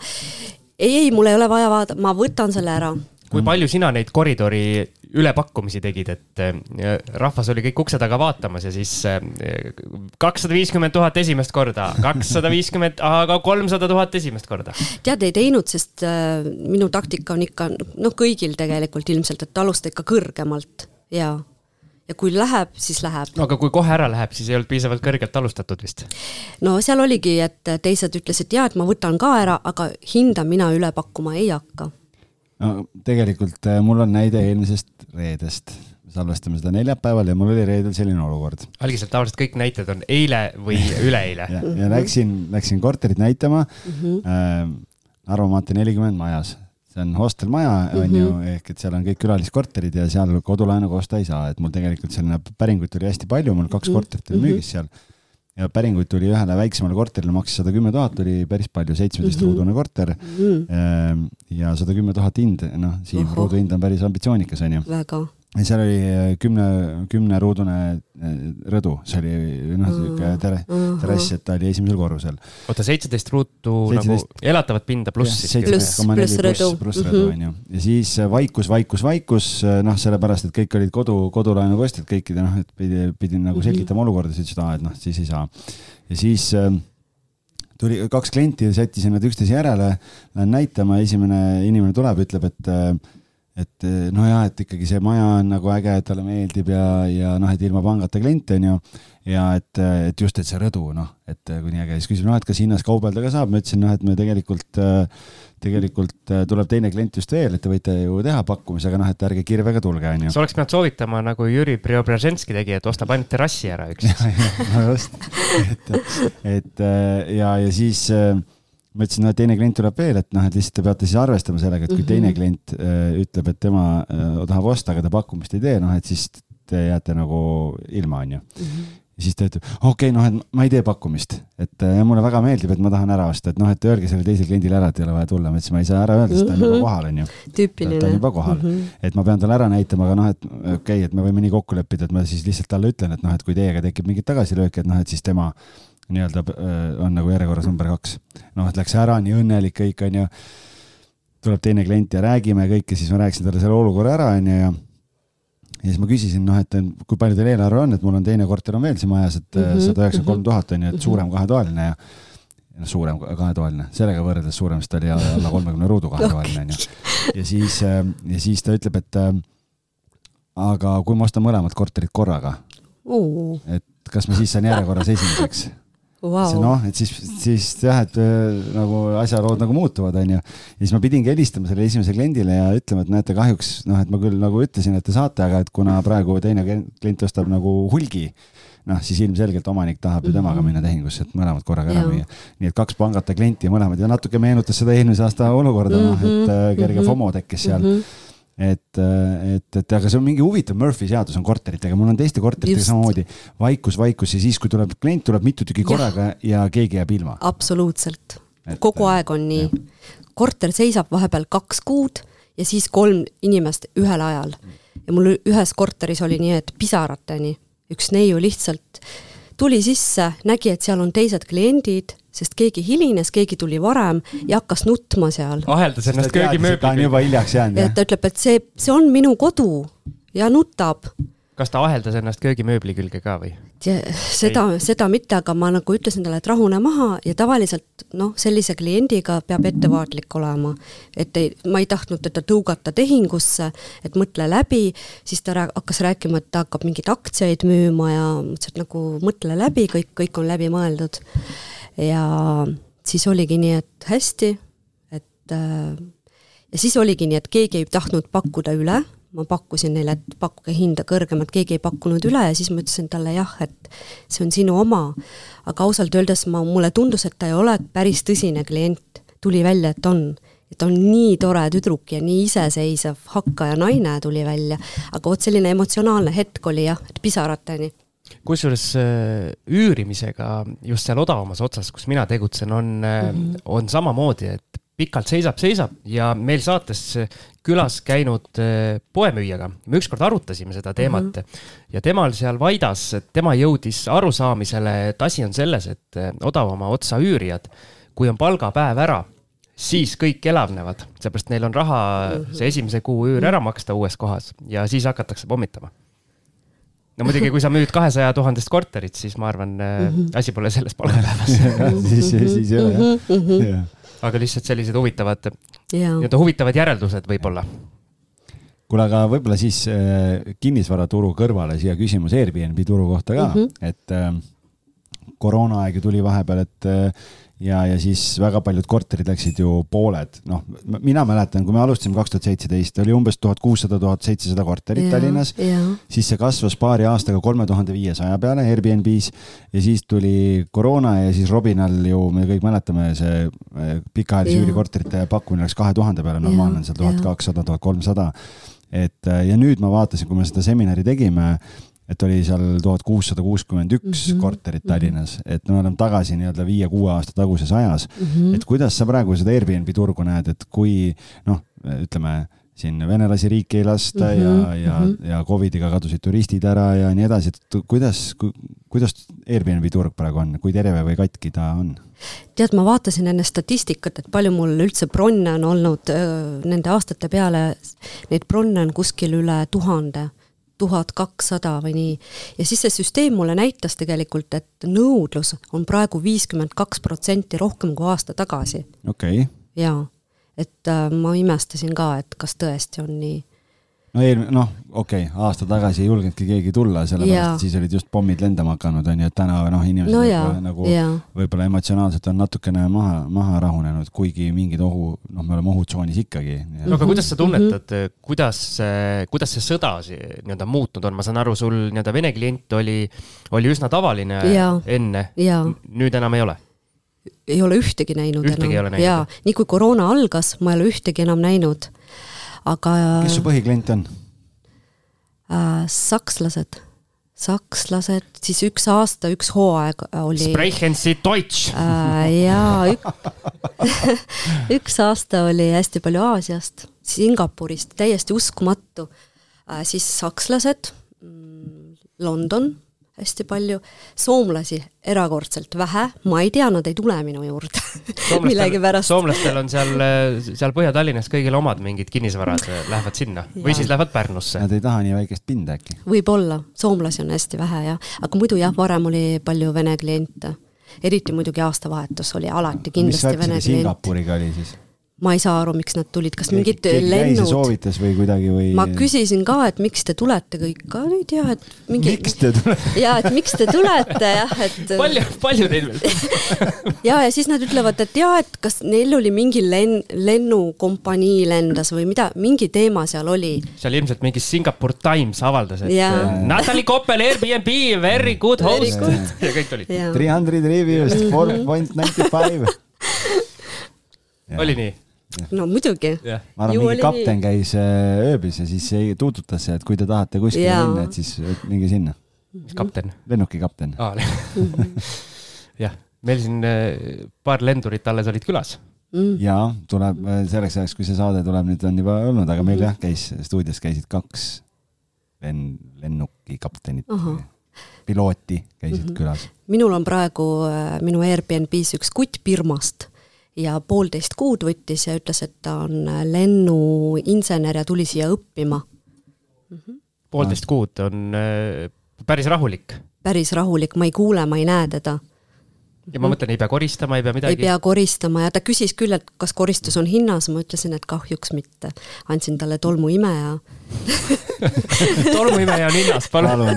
ei, ei, mul ei ole vaja vaadata, ma võtan selle ära. kui palju sina neid koridori ülepakkumisi tegid, et äh, rahvas oli kõik ukse taga vaatamas ja siis kakssada viiskümmend tuhat esimest korda, kakssada viiskümmend, aga kolmsada tuhat esimest korda. tead, ei teinud, sest äh, minu taktika on ikka noh, kõigil tegelikult ilmselt, et alusta ikka kõrgemalt ja, ja kui läheb, siis läheb. aga kui kohe ära läheb, siis ei olnud piisavalt kõrgelt alustatud vist. no seal oligi, et teised ütlesid ja, et ma võtan ka ära, aga hinda mina üle pakkuma ei hakka. no tegelikult äh, mul on näide eelmisest reedest, salvestame seda neljapäeval ja mul oli reedel selline olukord. algiselt tavaliselt kõik näited on eile või üleeile. ja, ja läksin, läksin korterit näitama mm -hmm. äh, Narva maantee nelikümmend majas. See on hostelmaja, on ju, ehk et seal on kõik külaliskorterid ja seal kodulaenuga osta ei saa, et mul tegelikult selline päringuid tuli hästi palju, mul kaks korterit oli müügis seal. ja päringuid tuli ühele väiksemale korterile, maksis sada kümme tuhat, oli päris palju, seitsmeteist ruudune korter. Mm.. ja sada kümme tuhat hind, noh, Siim, ruudu hind on päris ambitsioonikas, onju. väga ja seal oli äh, kümne, kümneruudune äh, rõdu, see oli noh, sihuke tere, terrass, et ta oli esimesel korrusel. oota, seitseteist ruutu 17... nagu elatavat pinda pluss siis? pluss, pluss rõdu. pluss rõdu, mhm. onju. ja siis äh, vaikus, vaikus, vaikus, noh, sellepärast, et kõik olid kodu, kodulaenu ostjad kõikide, noh, et pidi, pidin nagu mhm. selgitama olukorda, siis ütlesid, aa, et noh, siis ei saa. ja siis tuli kaks klienti, sättisin nad üksteise järele, lähen näitama, esimene inimene tuleb, ütleb, et et eh, no ja, et ikkagi see maja on nagu äge, et talle meeldib ja, ja noh, et ilma pangata kliente on ju. ja et, et just, et see rõdu, noh, et kui nii äge, siis küsisin, noh, et kas hinnas kaubelda ka saab, ma ütlesin, noh, et me tegelikult, tegelikult tuleb teine klient just veel, et te võite ju teha pakkumise, aga noh, et ärge kirvega tulge, on ju. sa oleks pidanud soovitama nagu Jüri Preobrazhenski tegi, et ostab ainult terrassi ära üks no just, et, et ja, ja siis ma ütlesin, no teine klient tuleb veel, et noh, et lihtsalt te peate siis arvestama sellega, et kui mm -hmm. teine klient äh, ütleb, et tema äh, tahab osta, aga ta pakkumist ei tee, noh, et siis te jääte nagu ilma, onju. Mhm. ja siis ta ütleb, okei okay,, noh, et ma ei tee pakkumist, et äh, mulle väga meeldib, et ma tahan ära osta, et noh, et öelge sellele teisele kliendile ära, et ei ole vaja tulla, ma ütlesin, ma ei saa ära öelda, sest ta on juba mhm. kohal, onju. ta on juba kohal mm, -hmm. et ma pean talle ära näitama, aga noh, et okei okay,, et me võime nii kokku leppida, et ma siis lihtsalt talle ütlen, et noh, et kui teiega tekib mingit tagasilööki, et noh, et siis tema nii-öelda äh, on nagu järjekorras number kaks. noh, et läks ära, nii õnnelik kõik, onju. tuleb teine klient ja räägime kõike, siis ma rääkisin talle selle olukorra ära, onju, ja ja siis ma küsisin, noh, et kui palju teil eelarve on, et mul on teine korter on veel siin majas, et äh, mhm, sada üheksakümmend kolm tuhat on ju, et mhm. suurem kahetoaline ja noh, suurem kahetoaline, sellega võrreldes suurem, sest ta oli alla kolmekümne ruudu kahetoaline onju. ja siis, äh, ja siis ta ütleb, et aga kui ma ostan mõlemad korterid korraga, et kas ma siis saan järjekorras esimeseks wow.. noh, et siis, siis jah, et äh, nagu asjalood nagu muutuvad, onju. ja siis ma pidingi helistama sellele esimesele kliendile ja ütlema, et näete, kahjuks noh, et ma küll nagu ütlesin, et te saate, aga et kuna praegu teine klient ostab nagu hulgi, noh, siis ilmselgelt omanik tahab ju temaga mhm. minna tehingusse, et mõlemad korraga ära müüa. nii et kaks pangata klienti mõlemad ja natuke meenutas seda eelmise aasta olukorda, noh, et äh, kerge mhm. FOMO tekkis seal mm. -hmm et, et, et aga see on mingi huvitav Murphy seadus on korteritega, mul on teiste korteritega samamoodi vaikus, vaikus ja siis, kui tuleb klient, tuleb mitu tükki korraga ja, ja keegi jääb ilma. absoluutselt, kogu aeg on nii. korter seisab vahepeal kaks kuud ja siis kolm inimest ühel ajal. ja mul ühes korteris oli nii, et pisarateni üks neiu lihtsalt tuli sisse, nägi, et seal on teised kliendid sest keegi hilines, keegi tuli varem ja hakkas nutma seal. aheldas ennast köögimööbli. ta on juba hiljaks jäänud. et ta ütleb, et see, see on minu kodu ja nutab. kas ta aheldas ennast köögimööbli külge ka või? Seda, seda mitte, aga ma nagu ütlesin talle, et rahune maha ja tavaliselt noh, sellise kliendiga peab ettevaatlik olema. et ei, ma ei tahtnud teda tõugata tehingusse, et mõtle läbi, siis ta hakkas rääkima, et ta hakkab mingeid aktsiaid müüma ja mõtlesin, et nagu mõtle läbi, kõik, kõik on läbi mõeldud. Ja siis oligi nii, et hästi, et äh, ja siis oligi nii, et keegi ei tahtnud pakkuda üle, ma pakkusin neile, et pakkuge hinda kõrgemat, keegi ei pakkunud üle ja siis ma ütlesin talle jah, et see on sinu oma. aga ausalt öeldes ma, mulle tundus, et ta ei ole päris tõsine klient, tuli välja, et on et on nii tore tüdruk ja nii iseseisev hakkaja naine tuli välja, aga vot selline emotsionaalne hetk oli jah, et pisarateni kusjuures äh, üürimisega just seal odavamas otsas, kus mina tegutsen, on mm, -hmm. on samamoodi, et pikalt seisab, seisab ja meil saates külas käinud äh, poemüüjaga, me ükskord arutasime seda teemat mm -hmm. ja temal seal Vaidas, tema jõudis arusaamisele, et asi on selles, et odavama otsa üürijad, kui on palgapäev ära, siis kõik elavnevad, seepärast neil on raha -hmm. see esimese kuu üür ära maksta uues kohas ja siis hakatakse pommitama no muidugi, kui sa müüd kahesaja tuhandest korterit, siis ma arvan mm, -hmm. asi pole selles palgapäevas siis, siis ei ole jah mm -hmm. Aga lihtsalt sellised huvitavad, nii-öelda huvitavad järeldused võib-olla. kuule, aga võib-olla siis äh, kinnisvaraturu kõrvale siia küsimus Airbnb turu kohta ka mm, -hmm. et äh, koroonaaeg ju tuli vahepeal, et äh, ja, ja siis väga paljud korterid läksid ju pooled, noh, mina mäletan, kui me alustasime kaks tuhat seitseteist, oli umbes tuhat kuussada, tuhat seitsesada korterit ja, Tallinnas. siis see kasvas paari aastaga kolme tuhande viiesaja peale Airbnb-s ja siis tuli koroona ja siis Robinal ju me kõik mäletame, see eh, pikaajalise üürikorterite pakkumine läks kahe tuhande peale, normaalne on seal tuhat kakssada, tuhat kolmsada. et eh, ja nüüd ma vaatasin, kui me seda seminari tegime et oli seal tuhat kuussada kuuskümmend üks Mhm. korterit Tallinnas, et me oleme tagasi nii-öelda viie-kuue aasta taguses ajas mm. -hmm. et kuidas sa praegu seda Airbnb turgu näed, et kui noh, ütleme siin venelasi riiki ei lasta mm -hmm, ja, ja mm, mhm. -hmm. ja Covidiga kadusid turistid ära ja nii edasi, et kuidas ku,, kuidas Airbnb turg praegu on, kui terve või katki ta on? tead, ma vaatasin enne statistikat, et palju mul üldse bronne on olnud öö, nende aastate peale, neid bronne on kuskil üle tuhande, tuhat kakssada või nii. ja siis see süsteem mulle näitas tegelikult, et nõudlus on praegu viiskümmend kaks protsenti rohkem kui aasta tagasi. okei okay. jaa, et äh, ma imestasin ka, et kas tõesti on nii no eelmine, noh, okei okay,, aasta tagasi ei julgenudki keegi tulla, sellepärast et siis olid just pommid lendama hakanud, on ju, et täna noh, inimesed no jaa, nagu võib-olla emotsionaalselt on natukene maha, maha rahunenud, kuigi mingid ohu, noh, me oleme ohutsoonis ikkagi. no aga kuidas sa tunnetad, kuidas, kuidas see sõda si- nii-öelda muutunud on, ma saan aru, sul nii-öelda Vene klient oli, oli üsna tavaline Jaa. enne, nüüd enam ei ole? ei ole ühtegi näinud Ühtegi enam. jaa, nii kui koroona algas, ma ei ole ühtegi enam näinud. Aga kes su põhiklient on? äh, sakslased, sakslased, siis üks aasta, üks hooaeg oli Sprechen Sie Deutsch! äh, jaa, ük- üks aasta oli hästi palju Aasiast, Singapurist, täiesti uskumatu äh,. siis sakslased, London hästi palju, soomlasi erakordselt vähe, ma ei tea, nad ei tule minu juurde millegipärast. soomlastel on seal, seal Põhja-Tallinnas kõigil omad mingid kinnisvarad, lähevad sinna või Jaa. siis lähevad Pärnusse. Nad ei taha nii väikest pinda äkki? võib-olla, soomlasi on hästi vähe jah, aga muidu jah, varem oli palju Vene kliente. eriti muidugi aastavahetus oli alati kindlasti Vene klient. Singapuriga oli siis? Ma ei saa aru, miks nad tulid, kas mingid keegi käis ja lennud, soovitas või kuidagi või? ma küsisin ka, et miks te tulete kõik, ka ei tea, et mingi miks te tulete? ja et miks te tulete jah, et palju, palju teil veel? ja, ja siis nad ütlevad, et ja, et kas neil oli mingi len-, lennukompanii lendas või mida, mingi teema seal oli. seal ilmselt mingi Singapore Times avaldas, et Jaa. äh, Natalja Koppel, Airbnb, very good host ja kõik ja, Three hundred reviews, four point ninety five. oli nii? No muidugi. jah. ma arvan, mingi oli kapten käis äh, ööbis ja siis ei- tuututas, et kui te tahate kuskile Jaa. minna, et siis minge sinna. mis kapten? lennukikapten. aa, jah, meil siin äh, paar lendurit alles olid külas. Mm. ja tuleb äh, selleks ajaks, kui see saade tuleb, nüüd on juba olnud, aga meil jah, käis stuudios käisid kaks lenn, lennukikaptenit, ahah, pilooti käisid mm -hmm. külas. minul on praegu minu Airbnb-s üks kutt Birmast ja poolteist kuud võttis ja ütles, et ta on lennuinsener ja tuli siia õppima. poolteist kuud on äh, päris rahulik päris rahulik, ma ei kuule, ma ei näe teda. ja ma mõtlen, ei pea koristama, ei pea ei midagi. pea koristama ja ta küsis küll, et kas koristus on hinnas, ma ütlesin, et kahjuks mitte. andsin talle tolmuimeja tolmuimeja on hinnas, palun.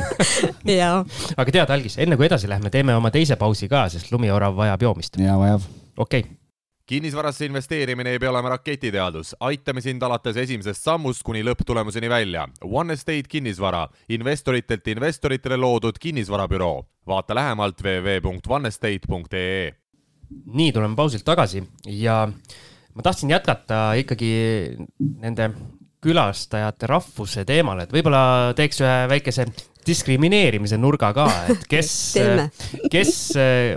aga tead, Algis, enne kui edasi lähme, teeme oma teise pausi ka, sest lumiorav vajab joomist. ja vajab. okei okay., kinnisvarasse investeerimine ei pea olema raketiteadus, aitame sind alates esimesest sammust kuni lõpptulemuseni välja. One Estate kinnisvara, investoritelt investoritele loodud kinnisvarabüroo. vaata lähemalt www.onestate.ee nii tuleme pausilt tagasi ja ma tahtsin jätkata ikkagi nende külastajate rahvuse teemal, et võib-olla teeks ühe väikese diskrimineerimise nurga ka, et kes kes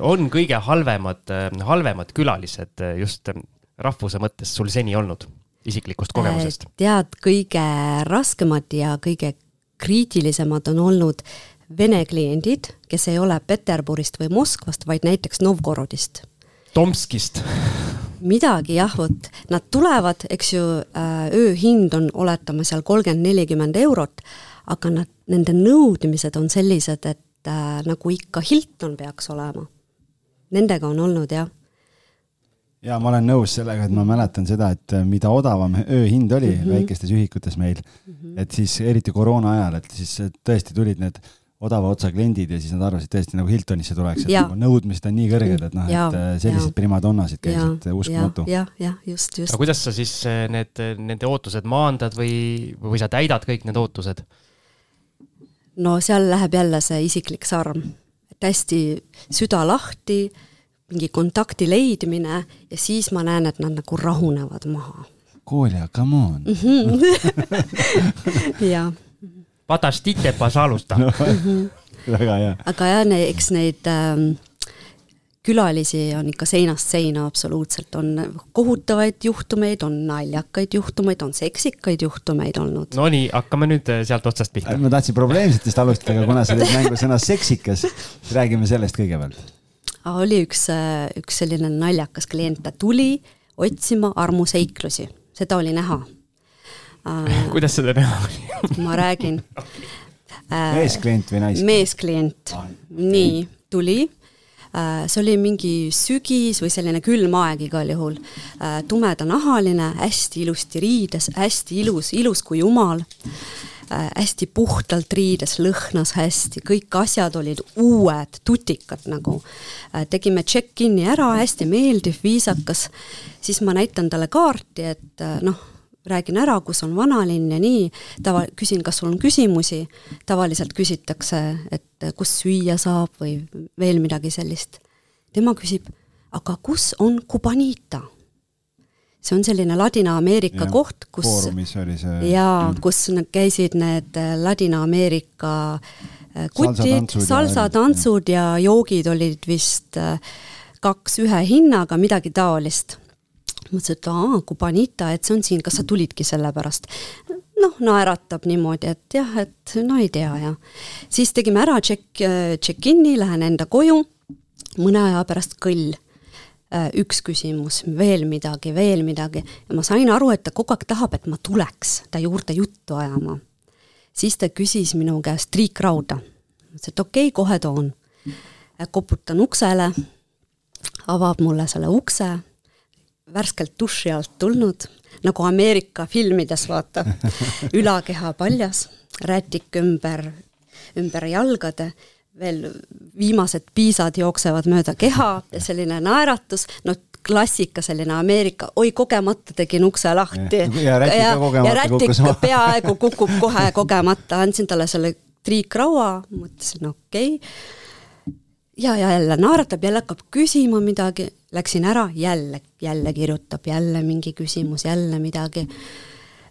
on kõige halvemad, halvemad külalised just rahvuse mõttes sul seni olnud, isiklikust kogemusest? tead, kõige raskemad ja kõige kriitilisemad on olnud Vene kliendid, kes ei ole Peterburist või Moskvast, vaid näiteks Novgorodist Tomskist. midagi jah, vot nad tulevad, eks ju, ööhind on, oletame seal kolmkümmend, nelikümmend eurot, aga nad, nende nõudmised on sellised, et äh, nagu ikka Hilton peaks olema. Nendega on olnud jah, ja ma olen nõus sellega, et ma mäletan seda, et mida odavam ööhind oli mm -hmm. väikestes ühikutes meil mm, -hmm. et siis eriti koroona ajal, et siis tõesti tulid need odava otsa kliendid ja siis nad arvasid tõesti nagu Hiltonisse tuleks, et Jaa. nagu nõudmised on nii kõrged, et noh, et äh, sellised primadonnasid ja, käisid ja uskumatu,. jah, jah, just, just aga. kuidas sa siis need, nende ootused maandad või, või sa täidad kõik need ootused? No seal läheb jälle see isiklik sarm, et hästi süda lahti, mingi kontakti leidmine ja siis ma näen, et nad nagu rahunevad maha. Kolja, come on. jah, Padastite pasalusta no. väga hea. aga jah, eks neid ähm, külalisi on ikka seinast seina absoluutselt, on kohutavaid juhtumeid, on naljakaid juhtumeid, on seksikaid juhtumeid olnud. Nonii, hakkame nüüd äh, sealt otsast pihta. ma tahtsin probleemsetest alustada, aga kuna sa tõid mängu sõna seksikas, siis räägime sellest kõigepealt. oli üks, üks selline naljakas klient, ta tuli otsima armuseiklusi, seda oli näha. kuidas seda näha oli? ma räägin. meesklient või naisklient? meesklient, nii, tuli see oli mingi sügis või selline külm aeg igal juhul. tumedanahaline, hästi ilusti riides, hästi ilus, ilus kui jumal. hästi puhtalt riides, lõhnas hästi, kõik asjad olid uued, tutikad nagu. tegime check-in'i ära, hästi meeldiv, viisakas. siis ma näitan talle kaarti, et noh räägin ära, kus on vanalinn ja nii, tava, küsin, kas sul on küsimusi, tavaliselt küsitakse, et kus süüa saab või veel midagi sellist. tema küsib, aga kus on Cubanita? see on selline Ladina-Ameerika koht, kus Foorumis oli see. jaa, kus nad käisid need äh, Ladina-Ameerika äh, kutid, Salsatantsud ja- ja joogid olid vist äh, kaks ühe hinnaga, midagi taolist mõtlesin, et aa, Cubanita, et see on siin, kas sa tulidki selle pärast? noh, naeratab niimoodi, et jah, et no ei tea ja siis tegime ära check, check-in'i, lähen enda koju, mõne aja pärast kõll. üks küsimus, veel midagi, veel midagi ja ma sain aru, et ta kogu aeg tahab, et ma tuleks ta juurde juttu ajama. siis ta küsis minu käest triikrauda. ma ütlesin, et okei okay,, kohe toon. koputan uksele, avab mulle selle ukse värskelt duši alt tulnud, nagu Ameerika filmides vaata, ülakeha paljas, rätik ümber, ümber jalgade, veel viimased piisad jooksevad mööda keha ja selline naeratus, no klassika selline Ameerika, oi kogemata tegin ukse lahti. Ja rätik kogemata ja rätik peaaegu kukub kohe kogemata, andsin talle selle triikraua, mõtlesin okei okay. ja, ja jälle naeratab, jälle hakkab küsima midagi, läksin ära, jälle, jälle kirjutab, jälle mingi küsimus, jälle midagi.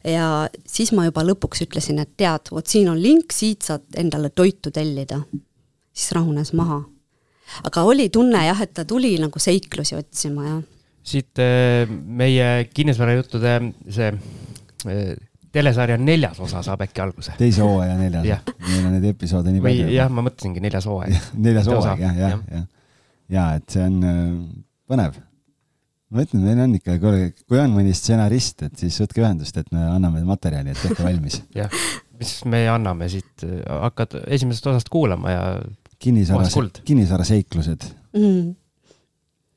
ja siis ma juba lõpuks ütlesin, et tead, vot siin on link, siit saad endale toitu tellida. siis rahunes maha. aga oli tunne jah, et ta tuli nagu seiklusi otsima ja siit äh, meie kinnisvarajuttude see äh, telesarja neljas osa saab äkki alguse. teise hooaja neljas Jah.. meil on neid episoode nii palju. jah, ma mõtlesingi neljas hooaeg. neljas hooaeg jah, jah, jah. ja et see on äh, põnev. ma ütlen, meil on ikka, kui on mõni stsenarist, et siis võtke ühendust, et me anname materjali, et tehke valmis. jah, mis me anname siit, hakkad esimesest osast kuulama ja kinnisvara Puhas kuld., kinnisvaraseiklused. mm..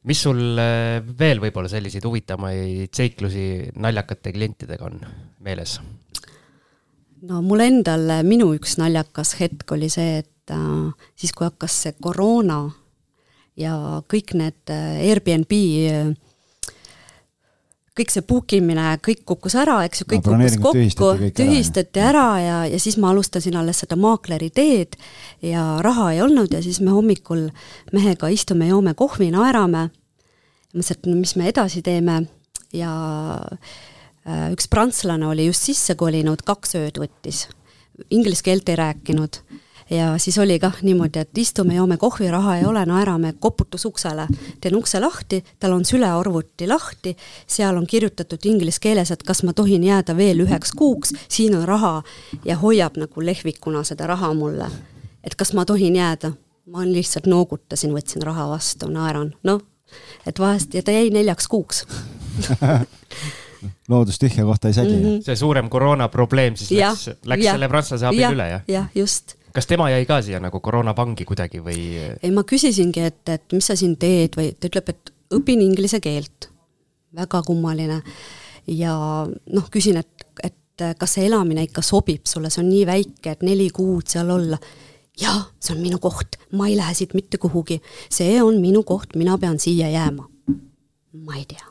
Mis sul äh, veel võib-olla selliseid huvitamaid seiklusi naljakate klientidega on meeles? no mul endal, minu üks naljakas hetk oli see, et äh, siis, kui hakkas see koroona ja kõik need äh, Airbnb äh, kõik see book imine, kõik kukkus ära, eks ju, kõik No kukkus kokku tühistati ära ja, ja siis ma alustasin alles seda maakleri teed ja raha ei olnud ja siis me hommikul mehega istume, joome kohvi, naerame. mõtlesin, et no mis me edasi teeme ja äh, üks prantslane oli just sisse kolinud, kaks ööd võttis, inglise keelt ei rääkinud ja siis oli kah niimoodi, et istume, joome kohvi, raha ei ole, naerame, koputus uksele. teen ukse lahti, tal on sülearvuti lahti, seal on kirjutatud inglise keeles, et kas ma tohin jääda veel üheks kuuks, siin on raha ja hoiab nagu lehvikuna seda raha mulle. et kas ma tohin jääda? ma lihtsalt noogutasin, võtsin raha vastu, naeran, noh, et vahest ja ta jäi neljaks kuuks. loodus tühja kohta ei sägi mm. -hmm. see suurem koroonaprobleem siis Jah, läks, läks jah, selle prantslase abil jah üle, jah?, jah, just kas tema jäi ka siia nagu koroonavangi kuidagi või? ei, ma küsisingi, et, et mis sa siin teed või ta ütleb, et õpin inglise keelt. väga kummaline. ja noh, küsin, et, et kas see elamine ikka sobib sulle, see on nii väike, et neli kuud seal olla. jaa, see on minu koht, ma ei lähe siit mitte kuhugi, see on minu koht, mina pean siia jääma. ma ei tea,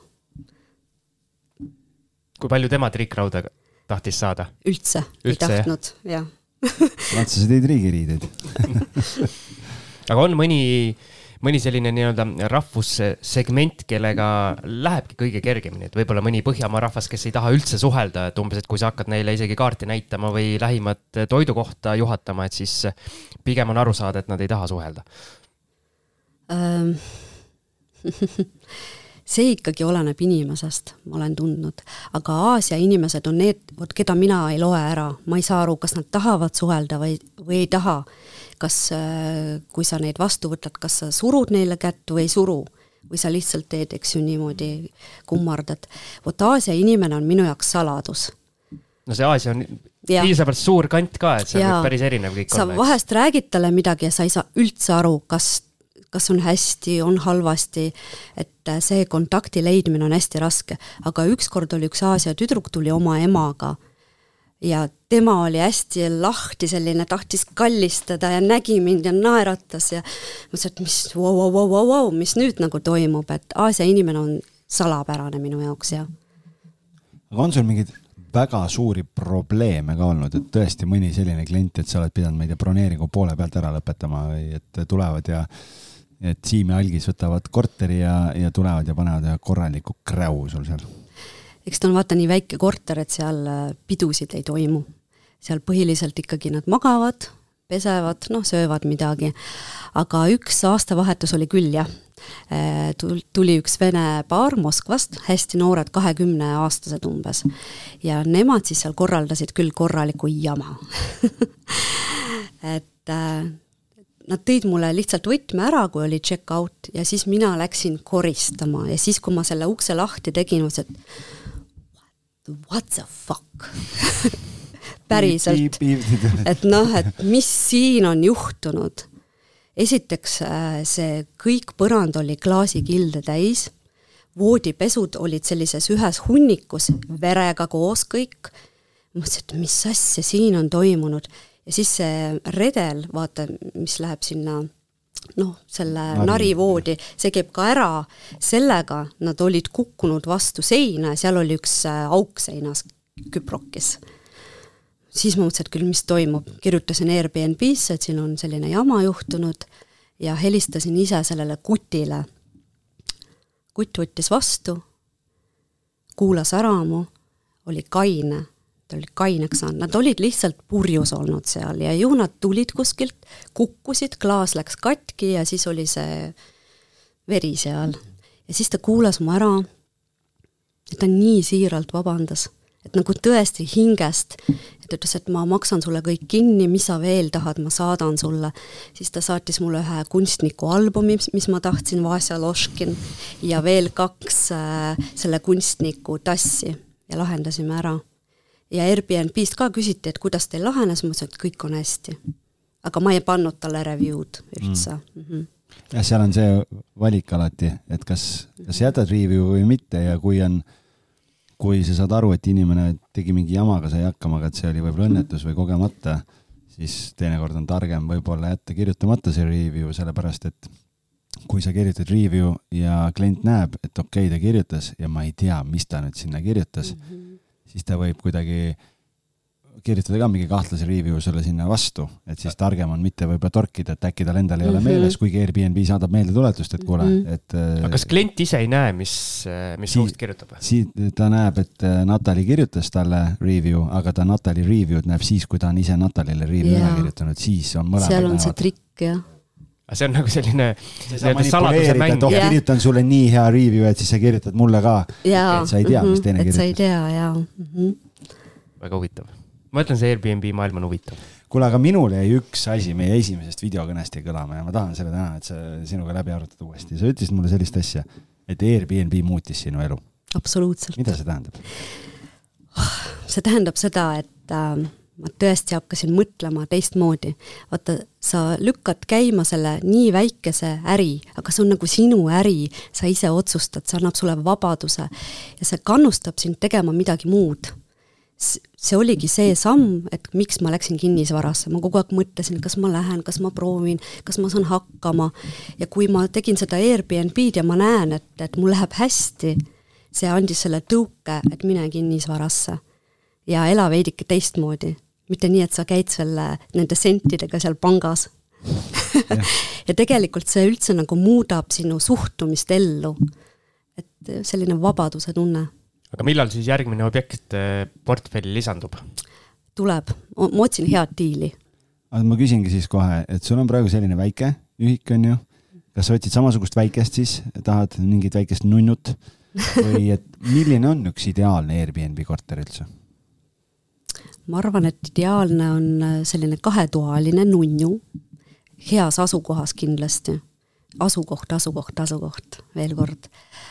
kui palju tema triikrauda tahtis saada? üldse, üldse ei jah? tahtnud, jah prantslased tõid riigiriideid. aga on mõni, mõni selline nii-öelda rahvussegment, kellega lähebki kõige kergemini, et võib-olla mõni Põhjamaa rahvas, kes ei taha üldse suhelda, et umbes, et kui sa hakkad neile isegi kaarti näitama või lähimat toidukohta juhatama, et siis pigem on aru saada, et nad ei taha suhelda. see ikkagi oleneb inimesest, ma olen tundnud, aga Aasia inimesed on need, vot keda mina ei loe ära, ma ei saa aru, kas nad tahavad suhelda või, või ei taha. kas, äh, kui sa neid vastu võtad, kas sa surud neile kätt või ei suru või sa lihtsalt teed, eks ju, niimoodi kummardad. vot Aasia inimene on minu jaoks saladus. no see Aasia on piisavalt suur kant ka, et see ja. võib päris erinev kõik sa olla. vahest räägid talle midagi ja sa ei saa üldse aru, kas kas on hästi, on halvasti, et äh, see kontakti leidmine on hästi raske. aga ükskord oli üks Aasia tüdruk, tuli oma emaga ja tema oli hästi lahti selline, tahtis kallistada ja nägi mind ja naeratas ja mõtlesin, et mis vau, vau, vau, vau, vau, mis nüüd nagu toimub, et Aasia inimene on salapärane minu jaoks ja. aga on sul mingeid väga suuri probleeme ka olnud, et tõesti mõni selline klient, et sa oled pidanud, ma ei tea, broneeringu poole pealt ära lõpetama või et tulevad ja et Siim ja Algis võtavad korteri ja, ja tulevad ja panevad ühe korraliku kräu sul seal? eks ta on vaata nii väike korter, et seal äh, pidusid ei toimu. seal põhiliselt ikkagi nad magavad, pesevad, noh, söövad midagi. aga üks aastavahetus oli küll jah, äh, tuli üks vene paar Moskvast, hästi noored, kahekümneaastased umbes. ja nemad siis seal korraldasid küll korraliku jama et äh, nad tõid mulle lihtsalt võtme ära, kui oli check out ja siis mina läksin koristama. Ja siis, kui ma selle ukse lahti tegin, mõtlesin, et what the fuck? Päriselt, et noh, et mis siin on juhtunud. esiteks äh, see kõik põrand oli klaasikilde täis, voodipesud olid sellises ühes hunnikus, verega koos kõik, mõtlesin, et mis asja siin on toimunud ja siis see redel, vaata, mis läheb sinna noh, selle Nari. narivoodi, see käib ka ära, sellega nad olid kukkunud vastu seina ja seal oli üks äh, auk seinas küprokis. siis ma mõtlesin, et küll, mis toimub, kirjutasin Airbnb-sse, et siin on selline jama juhtunud ja helistasin ise sellele kutile. kutt võttis vastu, kuulas ära mu, oli kaine ta oli kaineks saanud, nad olid lihtsalt purjus olnud seal ja ju nad tulid kuskilt, kukkusid, klaas läks katki ja siis oli see veri seal. ja siis ta kuulas mu ära, ta nii siiralt vabandas, et nagu tõesti hingest, et ütles, et ma maksan sulle kõik kinni, mis sa veel tahad, ma saadan sulle. siis ta saatis mulle ühe kunstniku albumi, mis ma tahtsin, Vasja Loškin, ja veel kaks äh, selle kunstniku tassi ja lahendasime ära ja Airbnb-st ka küsiti, et kuidas teil lahenes, ma ütlesin, et kõik on hästi. aga ma ei pannud talle review'd üldse mm. mm. -hmm. jah, seal on see valik alati, et kas, kas jätad review või mitte ja kui on, kui sa saad aru, et inimene tegi mingi jamaga, sai hakkama, aga et see oli võib-olla õnnetus või kogemata, siis teinekord on targem võib-olla jätta kirjutamata see review, sellepärast et kui sa kirjutad review ja klient näeb, et okei okay,, ta kirjutas ja ma ei tea, mis ta nüüd sinna kirjutas mm, -hmm siis ta võib kuidagi kirjutada ka mingi kahtlase review sulle sinna vastu, et siis targem on mitte võib-olla torkida, et äkki tal endal ei ole mm -hmm. meeles, kuigi Airbnb saadab meeldetuletust, et kuule mm, -hmm. et. Äh, aga kas klient ise ei näe, mis, mis si suust kirjutab? siit ta näeb, et äh, Natali kirjutas talle review, aga ta Natali review'd näeb siis, kui ta on ise Natalile review üle kirjutanud, siis on mõlemad. seal on näevad. see trikk, jah see on nagu selline oh, kirjutan sulle nii hea review, et siis sa kirjutad mulle ka. et sa ei tea, mis teine kirjutab. et sa ei tea, jaa mm. -hmm väga huvitav. ma ütlen, see Airbnb maailm on huvitav. kuule, aga minul jäi üks asi meie esimesest videokõnest jäi kõlama ja ma tahan selle täna, et sa sinuga läbi arutada uuesti. sa ütlesid mulle sellist asja, et Airbnb muutis sinu elu. absoluutselt. mida see tähendab? see tähendab seda, et äh, ma tõesti hakkasin mõtlema teistmoodi. vaata, sa lükkad käima selle nii väikese äri, aga see on nagu sinu äri, sa ise otsustad, see annab sulle vabaduse ja see kannustab sind tegema midagi muud see oligi see samm, et miks ma läksin kinnisvarasse, ma kogu aeg mõtlesin, kas ma lähen, kas ma proovin, kas ma saan hakkama. ja kui ma tegin seda Airbnb-d ja ma näen, et, et mul läheb hästi, see andis selle tõuke, et mine kinnisvarasse ja ela veidike teistmoodi. Mitte nii, et sa käid selle, nende sentidega seal pangas ja tegelikult see üldse nagu muudab sinu suhtumist ellu. et selline vabaduse tunne. aga millal siis järgmine objekt äh, portfelli lisandub? tuleb, ma otsin head diili. aga ma küsingi siis kohe, et sul on praegu selline väike ühik, on ju, kas sa otsid samasugust väikest siis, tahad mingit väikest nunnut või et milline on üks ideaalne Airbnb korter üldse? Ma arvan, et ideaalne on äh, selline kahetoaline nunnu, heas asukohas kindlasti. asukoht, asukoht, asukoht, veel kord.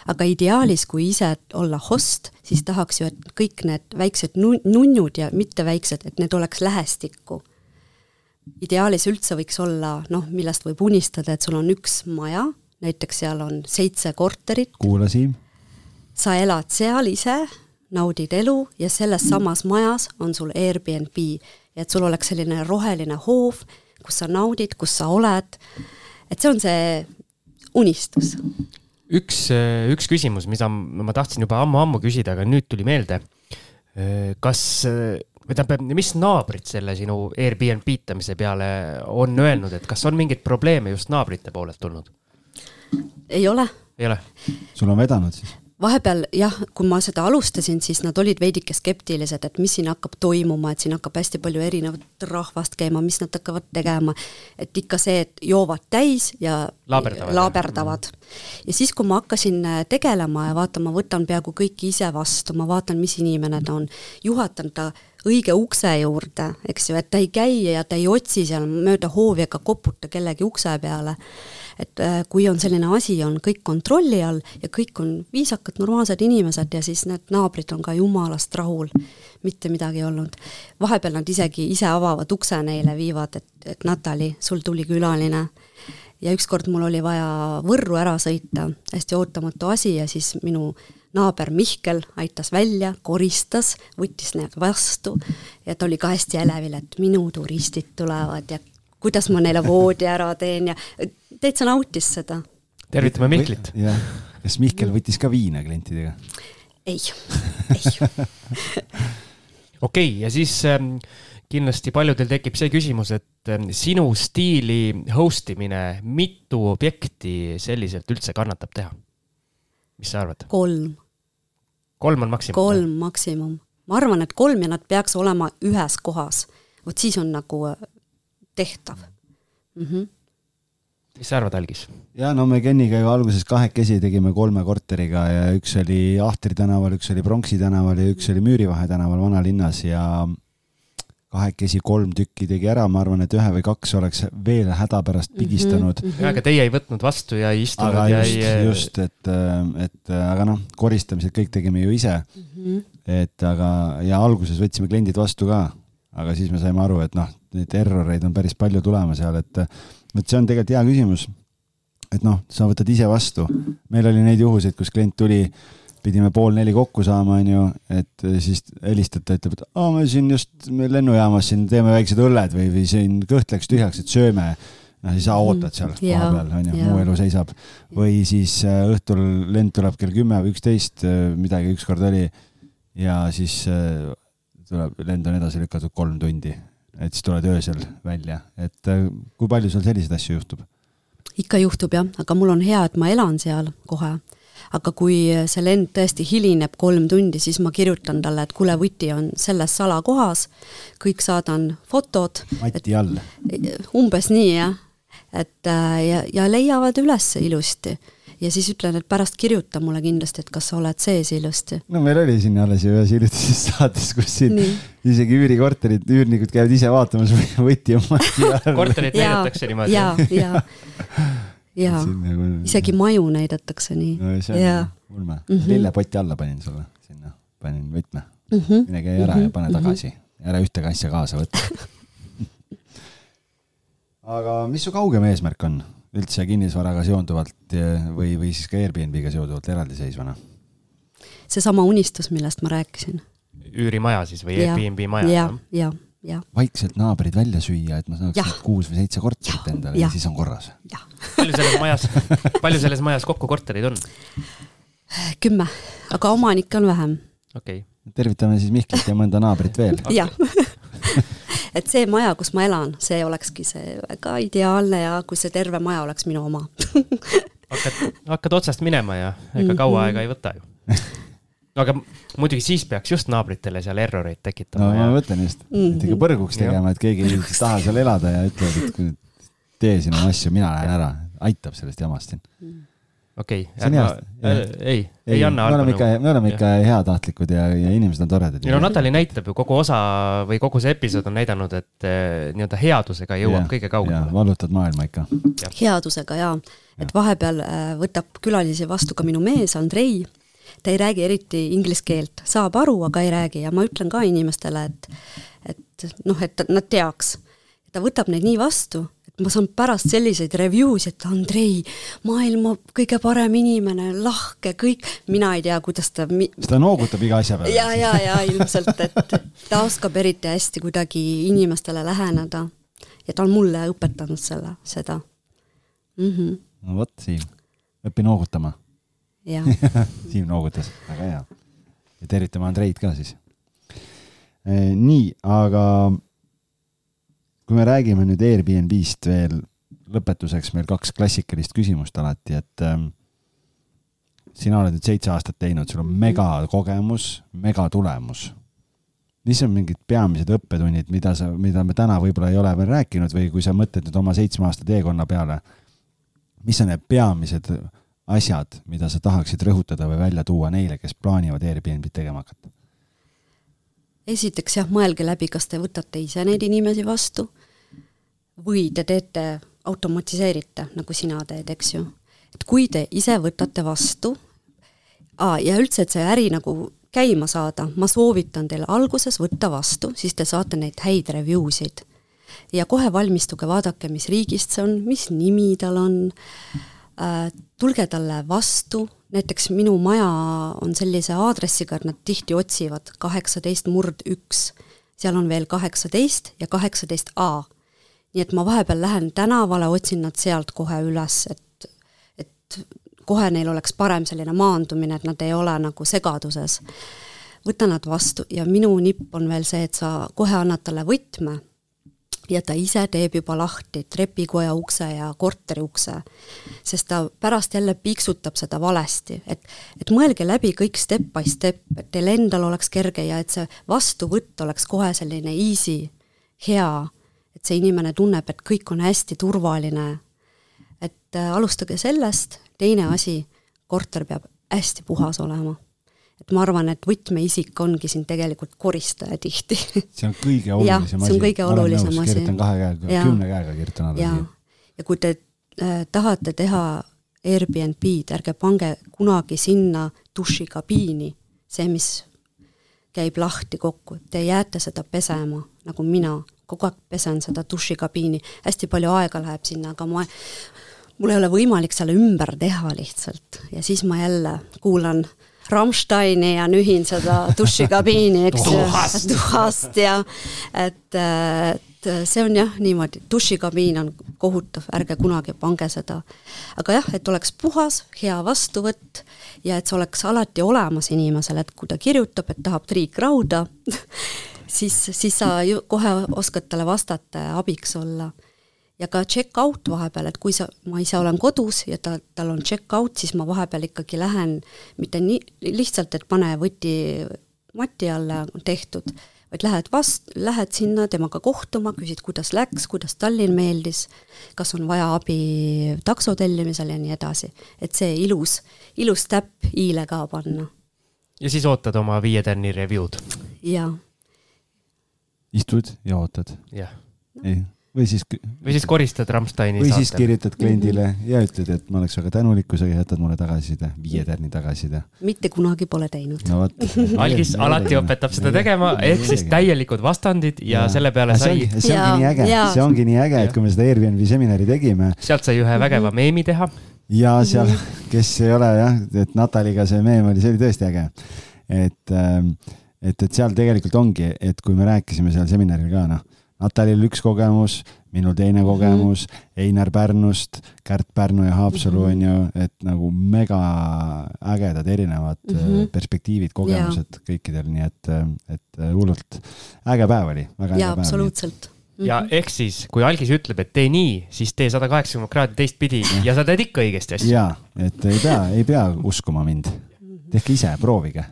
aga ideaalis, kui ise olla host, siis tahaks ju, et kõik need väiksed nun-, nunnud ja mitte väiksed, et need oleks lähestikku. ideaalis üldse võiks olla, noh, millest võib unistada, et sul on üks maja, näiteks seal on seitse korterit. kuula, Siim. sa elad seal ise naudid elu ja selles samas majas on sul Airbnb ja et sul oleks selline roheline hoov, kus sa naudid, kus sa oled. et see on see unistus. üks, üks küsimus, mida ma tahtsin juba ammu-ammu küsida, aga nüüd tuli meelde. kas, või tähendab, mis naabrid selle sinu Airbnb itamise peale on öelnud, et kas on mingeid probleeme just naabrite poolelt tulnud? ei ole. ei ole? sul on vedanud siis? Vahepeal jah, kui ma seda alustasin, siis nad olid veidike skeptilised, et mis siin hakkab toimuma, et siin hakkab hästi palju erinevat rahvast käima, mis nad hakkavad tegema. et ikka see, et joovad täis ja laaberdavad, laaberdavad.. ja siis, kui ma hakkasin äh, tegelema ja vaata, ma võtan peaaegu kõiki ise vastu, ma vaatan, mis inimene ta on, juhatan ta õige ukse juurde, eks ju, et ta ei käi ja ta ei otsi seal mööda hoovi ega koputa kellegi ukse peale et äh, kui on selline asi, on kõik kontrolli all ja kõik on viisakad, normaalsed inimesed ja siis need naabrid on ka jumalast rahul, mitte midagi ei olnud. vahepeal nad isegi ise avavad ukse neile, viivad, et, et Natali, sul tuli külaline. ja ükskord mul oli vaja Võrru ära sõita, hästi ootamatu asi ja siis minu naaber Mihkel aitas välja, koristas, võttis need vastu ja ta oli ka hästi elevil, et minu turistid tulevad ja kuidas ma neile voodi ära teen ja täitsa nautis seda. tervitame Mihklit. jah, kas Mihkel võttis ka viina klientidega? ei, ei. okei, ja siis ähm, kindlasti paljudel tekib see küsimus, et ähm, sinu stiili host imine, mitu objekti selliselt üldse kannatab teha? mis sa arvad? kolm. kolm on maksimum? kolm maksimum. ma arvan, et kolm ja nad peaks olema ühes kohas. vot siis on nagu äh, tehtav mm. -hmm mis sa arvad, Algis? ja no me Keniga ju alguses kahekesi tegime kolme korteriga ja üks oli Ahtri tänaval, üks oli Pronksi tänaval ja üks oli Müürivahe tänaval vanalinnas ja kahekesi kolm tükki tegi ära, ma arvan, et ühe või kaks oleks veel hädapärast mhm, pigistanud mm. -hmm. ja, aga teie ei võtnud vastu ja ei istunud aga ja just, ei. just, et, et aga noh, koristamised kõik tegime ju ise mm. -hmm. et aga, ja alguses võtsime kliendid vastu ka, aga siis me saime aru, et noh, neid erroreid on päris palju tulema seal, et vot see on tegelikult hea küsimus. et noh, sa võtad ise vastu. meil oli neid juhuseid, kus klient tuli, pidime pool neli kokku saama, onju, et siis helistad, ta ütleb, et aa, me siin just me lennujaamas siin teeme väiksed õlled või, või siin kõht läks tühjaks, et sööme noh, siis sa ootad seal kohapeal, onju, muu elu seisab. või siis äh, õhtul lend tuleb kell kümme või üksteist, äh, midagi ükskord oli. ja siis äh, tuleb, lend on edasi lükatud kolm tundi et siis tuled öösel välja, et äh, kui palju sul selliseid asju juhtub? ikka juhtub jah, aga mul on hea, et ma elan seal kohe. aga kui see lend tõesti hilineb kolm tundi, siis ma kirjutan talle, et kuule, vuti on selles salakohas, kõik saadan fotod. mati all. umbes nii jah, et äh, ja, ja leiavad üles ilusti ja siis ütlen, et pärast kirjuta mulle kindlasti, et kas sa oled sees ilusti. no meil oli siin alles ju ühes hiljutises saates, kus siin Nii. isegi üürikorterid, üürnikud käivad ise vaatamas, võti all. korterit näidatakse niimoodi? ja, ja, ja nagu... isegi maju näidatakse nii no,. see on ulme mm -hmm.. lillepoti alla panin sulle sinna, panin võtme mm. -hmm. mine käi ära mm -hmm. ja pane mhm. tagasi mm, -hmm. ära ühtegi asja kaasa võta aga mis su kaugem eesmärk on? Üldse kinnisvaraga seonduvalt või, või siis ka Airbnb-ga seonduvalt eraldiseisvana? seesama unistus, millest ma rääkisin. üürimaja siis või ja, Airbnb maja? ja, ja, ja. vaikselt naabrid välja süüa, et ma saaks kuus või seitse korterit endale ja, ja siis on korras. palju selles majas, palju selles majas kokku kortereid on? kümme, aga omanikke on vähem. okei okay. tervitame siis Mihklit ja mõnda naabrit veel. jah et see maja, kus ma elan, see olekski see väga ideaalne ja kui see terve maja oleks minu oma hakkad, hakkad otsast minema ja ega kaua aega ei võta ju. No aga muidugi siis peaks just naabritele seal erroreid tekitama. no ma mõtlen just, et ikka põrguks tegema, et keegi ei taha seal elada ja ütleb, et tee sinu asju, mina lähen ära, aitab sellest jamast siin okei okay,, ärma, äh, ei, ei anna. oleme ikka, me oleme ikka heatahtlikud ja, ja inimesed on toredad. no Natali näitab ju kogu osa või kogu see episood on näidanud, et äh, nii-öelda headusega jõuab ja, kõige kaugemale. vallutad maailma ikka. headusega ja, et vahepeal äh, võtab külalisi vastu ka minu mees Andrei. ta ei räägi eriti inglise keelt, saab aru, aga ei räägi ja ma ütlen ka inimestele, et, et noh, et nad teaks. ta võtab neid nii vastu ma saan pärast selliseid review sid, et Andrei, maailma kõige parem inimene, lahke, kõik, mina ei tea, kuidas ta mi... ta noogutab iga asja peale. ja, ja, ja ilmselt, et ta oskab eriti hästi kuidagi inimestele läheneda. ja ta on mulle õpetanud selle, seda mm. -hmm. no vot, Siim, õpi noogutama. Siim noogutas, väga hea. ja tervitame Andreid ka siis. Eh, nii, aga kui me räägime nüüd Airbnb-st veel, lõpetuseks meil kaks klassikalist küsimust alati, et ähm, sina oled nüüd seitse aastat teinud, sul on megakogemus, megatulemus. mis on mingid peamised õppetunnid, mida sa, mida me täna võib-olla ei ole veel rääkinud või kui sa mõtled nüüd oma seitsme aasta teekonna peale, mis on need peamised asjad, mida sa tahaksid rõhutada või välja tuua neile, kes plaanivad Airbnb-d tegema hakata? Esiteks jah, mõelge läbi, kas te võtate ise neid inimesi vastu või te teete, automatiseerite, nagu sina teed, eks ju. et kui te ise võtate vastu, ja üldse, et see äri nagu käima saada, ma soovitan teil alguses võtta vastu, siis te saate neid häid review sid. ja kohe valmistuge, vaadake, mis riigist see on, mis nimi tal on äh,, tulge talle vastu, näiteks minu maja on sellise aadressiga, et nad tihti otsivad kaheksateist murd üks, seal on veel kaheksateist ja kaheksateist A. nii et ma vahepeal lähen tänavale, otsin nad sealt kohe üles, et, et kohe neil oleks parem selline maandumine, et nad ei ole nagu segaduses. võta nad vastu ja minu nipp on veel see, et sa kohe annad talle võtme ja ta ise teeb juba lahti trepikoja ukse ja korteri ukse, sest ta pärast jälle piiksutab seda valesti, et, et mõelge läbi kõik step by step, et teil endal oleks kerge ja et see vastuvõtt oleks kohe selline easy, hea, et see inimene tunneb, et kõik on hästi turvaline. et äh, alustage sellest, teine asi, korter peab hästi puhas olema et ma arvan, et võtmeisik ongi siin tegelikult koristaja tihti. see on kõige olulisem asi. see on kõige olulisem asi. kirjutan kahe käega, kümne käega kirjutan alla ja kui te äh, tahate teha Airbnb-d, ärge pange kunagi sinna dušikabiini, see, mis käib lahti kokku, te jääte seda pesema, nagu mina, kogu aeg pesen seda dušikabiini, hästi palju aega läheb sinna, aga ma mul ei ole võimalik seal ümber teha lihtsalt. Ja siis ma jälle kuulan äh, Rammsteini ja nühin seda dušikabiini, eks ju, tuhast ja et, et see on jah niimoodi, dušikabiin on kohutav, ärge kunagi pange seda. aga jah, et oleks puhas, hea vastuvõtt ja et see oleks alati olemas inimesel, et kui ta kirjutab, et tahab triikrauda siis, siis sa ju kohe oskad talle vastata ja abiks olla ja ka check-out vahepeal, et kui sa, ma ise olen kodus ja ta, tal on check-out, siis ma vahepeal ikkagi lähen mitte nii lihtsalt, et pane võti mati alla, tehtud, vaid lähed vast-, lähed sinna temaga kohtuma, küsid, kuidas läks, kuidas Tallinn meeldis, kas on vaja abi takso tellimisel ja nii edasi. et see ilus, ilus täpp i-le ka panna. ja siis ootad oma Viie Tärni review'd? jaa. istud ja ootad? jah. ei või siis või siis koristad Rammsteini või saatel. siis kirjutad kliendile ja ütled, et ma oleks väga tänulik, kui sa jätad mulle tagasiside, viie tärni tagasiside. mitte kunagi pole teinud. no vot. algis alati õpetab seda tegema, ehk siis täielikud vastandid ja, ja. selle peale sai. see ongi nii äge, see ongi nii äge, et kui me seda Airbnb seminari tegime. sealt sai ühe vägeva meemi teha. ja seal, kes ei ole jah, et Nataliga see meem oli, see oli tõesti äge. et, ähm, et, et seal tegelikult ongi, et kui me rääkisime seal seminaril ka noh Natalil üks kogemus, minul teine kogemus mm, -hmm. Einar Pärnust, Kärt Pärnu ja Haapsalu on mm -hmm. ju, et nagu mega ägedad erinevad mm -hmm. perspektiivid, kogemused ja. kõikidel, nii et, et hullult äge päev oli, väga äge ja, päev. absoluutselt ja mhm. ehk siis, kui algis ütleb, et tee nii, siis tee sada kaheksakümmend kraadi teistpidi ja sa teed ikka õigesti asju. ja, et ei pea, ei pea uskuma mind. tehke ise, proovige.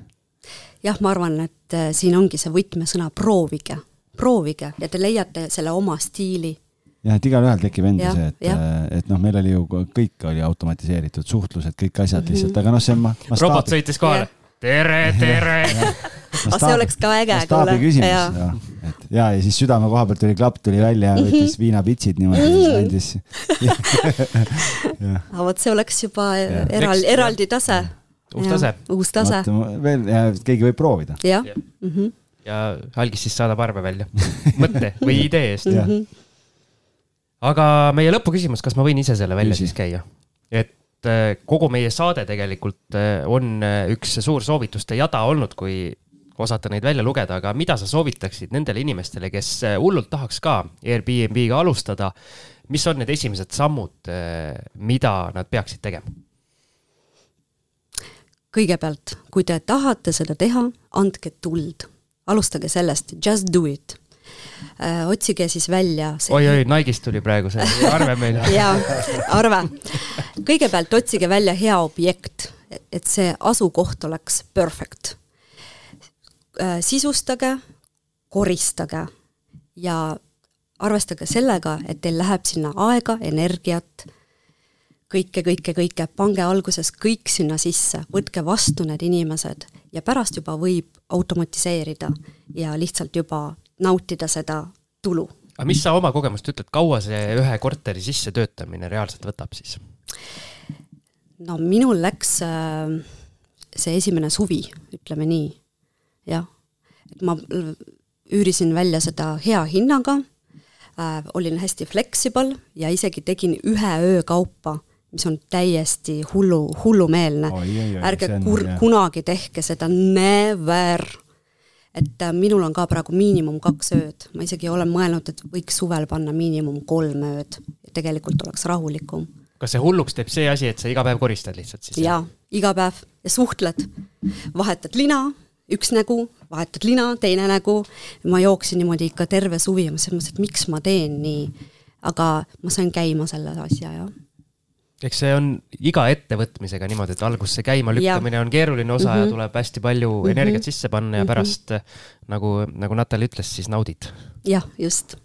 jah, ma arvan, et äh, siin ongi see võtmesõna proovige proovige ja te leiate selle oma stiili. jah, et igalühel tekib enda ja, see, et, äh, et noh, meil oli ju kõik oli automatiseeritud, suhtlused, kõik asjad mm -hmm. lihtsalt, aga noh, see on ma, ma. robot sõitis kohale. tere, tere aga see oleks ka äge. mastaabi küsimus, jah. et ja, ja siis südame koha pealt tuli klapp tuli välja ja võttis viinapitsid niimoodi, siis andis aga vot see oleks juba eraldi, eraldi tase. uus tase. uus tase. veel, keegi võib proovida. jah. Mhm ja algis siis saadab arve välja mõtte või idee eest mm. -hmm. aga meie lõpuküsimus, kas ma võin ise selle välja Küsi. siis käia? et äh, kogu meie saade tegelikult äh, on äh, üks suur soovituste jada olnud, kui osata neid välja lugeda, aga mida sa soovitaksid nendele inimestele, kes hullult tahaks ka Airbnb-ga alustada? mis on need esimesed sammud, mida nad peaksid tegema? kõigepealt, kui te tahate seda teha, andke tuld alustage sellest, just do it äh,. otsige siis välja see.... oi-oi, Nike'ist tuli praegu see arve meil jaa, arve. kõigepealt otsige välja hea objekt, et see asukoht oleks perfect äh,. sisustage, koristage ja arvestage sellega, et teil läheb sinna aega, energiat, kõike, kõike, kõike, pange alguses kõik sinna sisse, võtke vastu need inimesed ja pärast juba võib automatiseerida ja lihtsalt juba nautida seda tulu. aga mis sa oma kogemust ütled, kaua see ühe korteri sisse töötamine reaalselt võtab siis? no minul läks äh, see esimene suvi, ütleme nii, jah. et ma üürisin välja seda hea hinnaga äh,, olin hästi flexible ja isegi tegin ühe öö kaupa mis on täiesti hullu, hullumeelne. ärge kur-, kunagi tehke seda, never. et äh, minul on ka praegu miinimum kaks ööd, ma isegi olen mõelnud, et võiks suvel panna miinimum kolm ööd, tegelikult oleks rahulikum. kas see hulluks teeb see asi, et sa iga päev koristad lihtsalt siis? jaa, iga päev ja suhtled, vahetad lina, üks nägu, vahetad lina, teine nägu, ma jooksin niimoodi ikka terve suvi ja ma mõtlesin, et miks ma teen nii. aga ma sain käima selle asja, jah eks see on iga ettevõtmisega niimoodi, et alguses see käimalükkamine on keeruline osa mm -hmm. ja mhm. tuleb hästi palju mm -hmm. energiat sisse panna ja mhm. pärast mm -hmm. nagu, nagu Natal ütles, siis naudid. jah, just.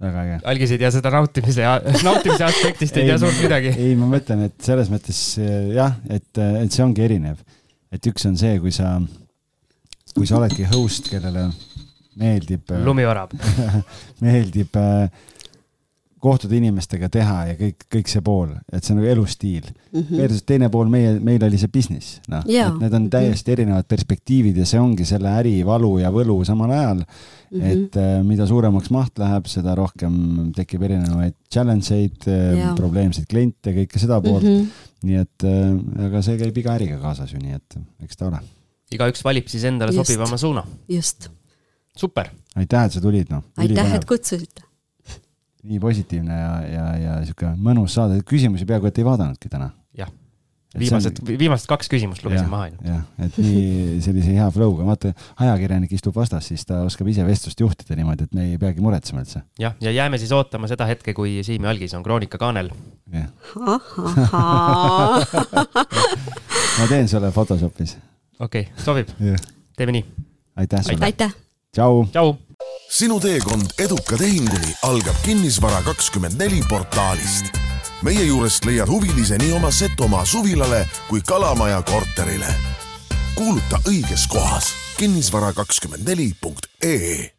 väga äge. algis ei tea seda nautimise, nautimise aspektist ei tea suurt midagi. ei, ma mõtlen, et selles mõttes jah, et, et see ongi erinev. et üks on see, kui sa, kui sa oledki host, kellele meeldib. lumiorab meeldib äh, kohtuda inimestega teha ja kõik, kõik see pool, et see on nagu elustiil mm. -hmm. Versus teine pool, meie, meil oli see business, noh, et need on täiesti erinevad perspektiivid ja see ongi selle äri valu ja võlu samal ajal mm. -hmm. et äh, mida suuremaks maht läheb, seda rohkem tekib erinevaid challenge eid äh,, probleemseid kliente, kõike seda poolt mm. -hmm. nii et äh,, aga see käib iga äriga kaasas ju, nii et eks ta ole. igaüks valib siis endale just. sobivama suuna. just. super. aitäh, et sa tulid, noh. aitäh, et kutsusite nii positiivne ja, ja, ja sihuke mõnus saade, küsimusi peaaegu et ei vaadanudki täna. jah, viimased on..., viimased kaks küsimust lugesin maha ainult. jah, et nii sellise hea flow'ga, vaata ajakirjanik istub vastas, siis ta oskab ise vestlust juhtida niimoodi, et me ei peagi muretsema üldse. jah, ja jääme siis ootama seda hetke, kui Siim ja Algis on Kroonika kaanel. ma teen sulle Photoshopis. okei okay,, sobib. teeme nii. aitäh sulle. aitäh. tšau. tšau sinu teekond eduka tehinguni algab Kinnisvara kakskümmend neli portaalist. meie juurest leiad huvilise nii oma Setomaa suvilale kui Kalamaja korterile. kuuluta õiges kohas kinnisvara kakskümmend neli punkt ee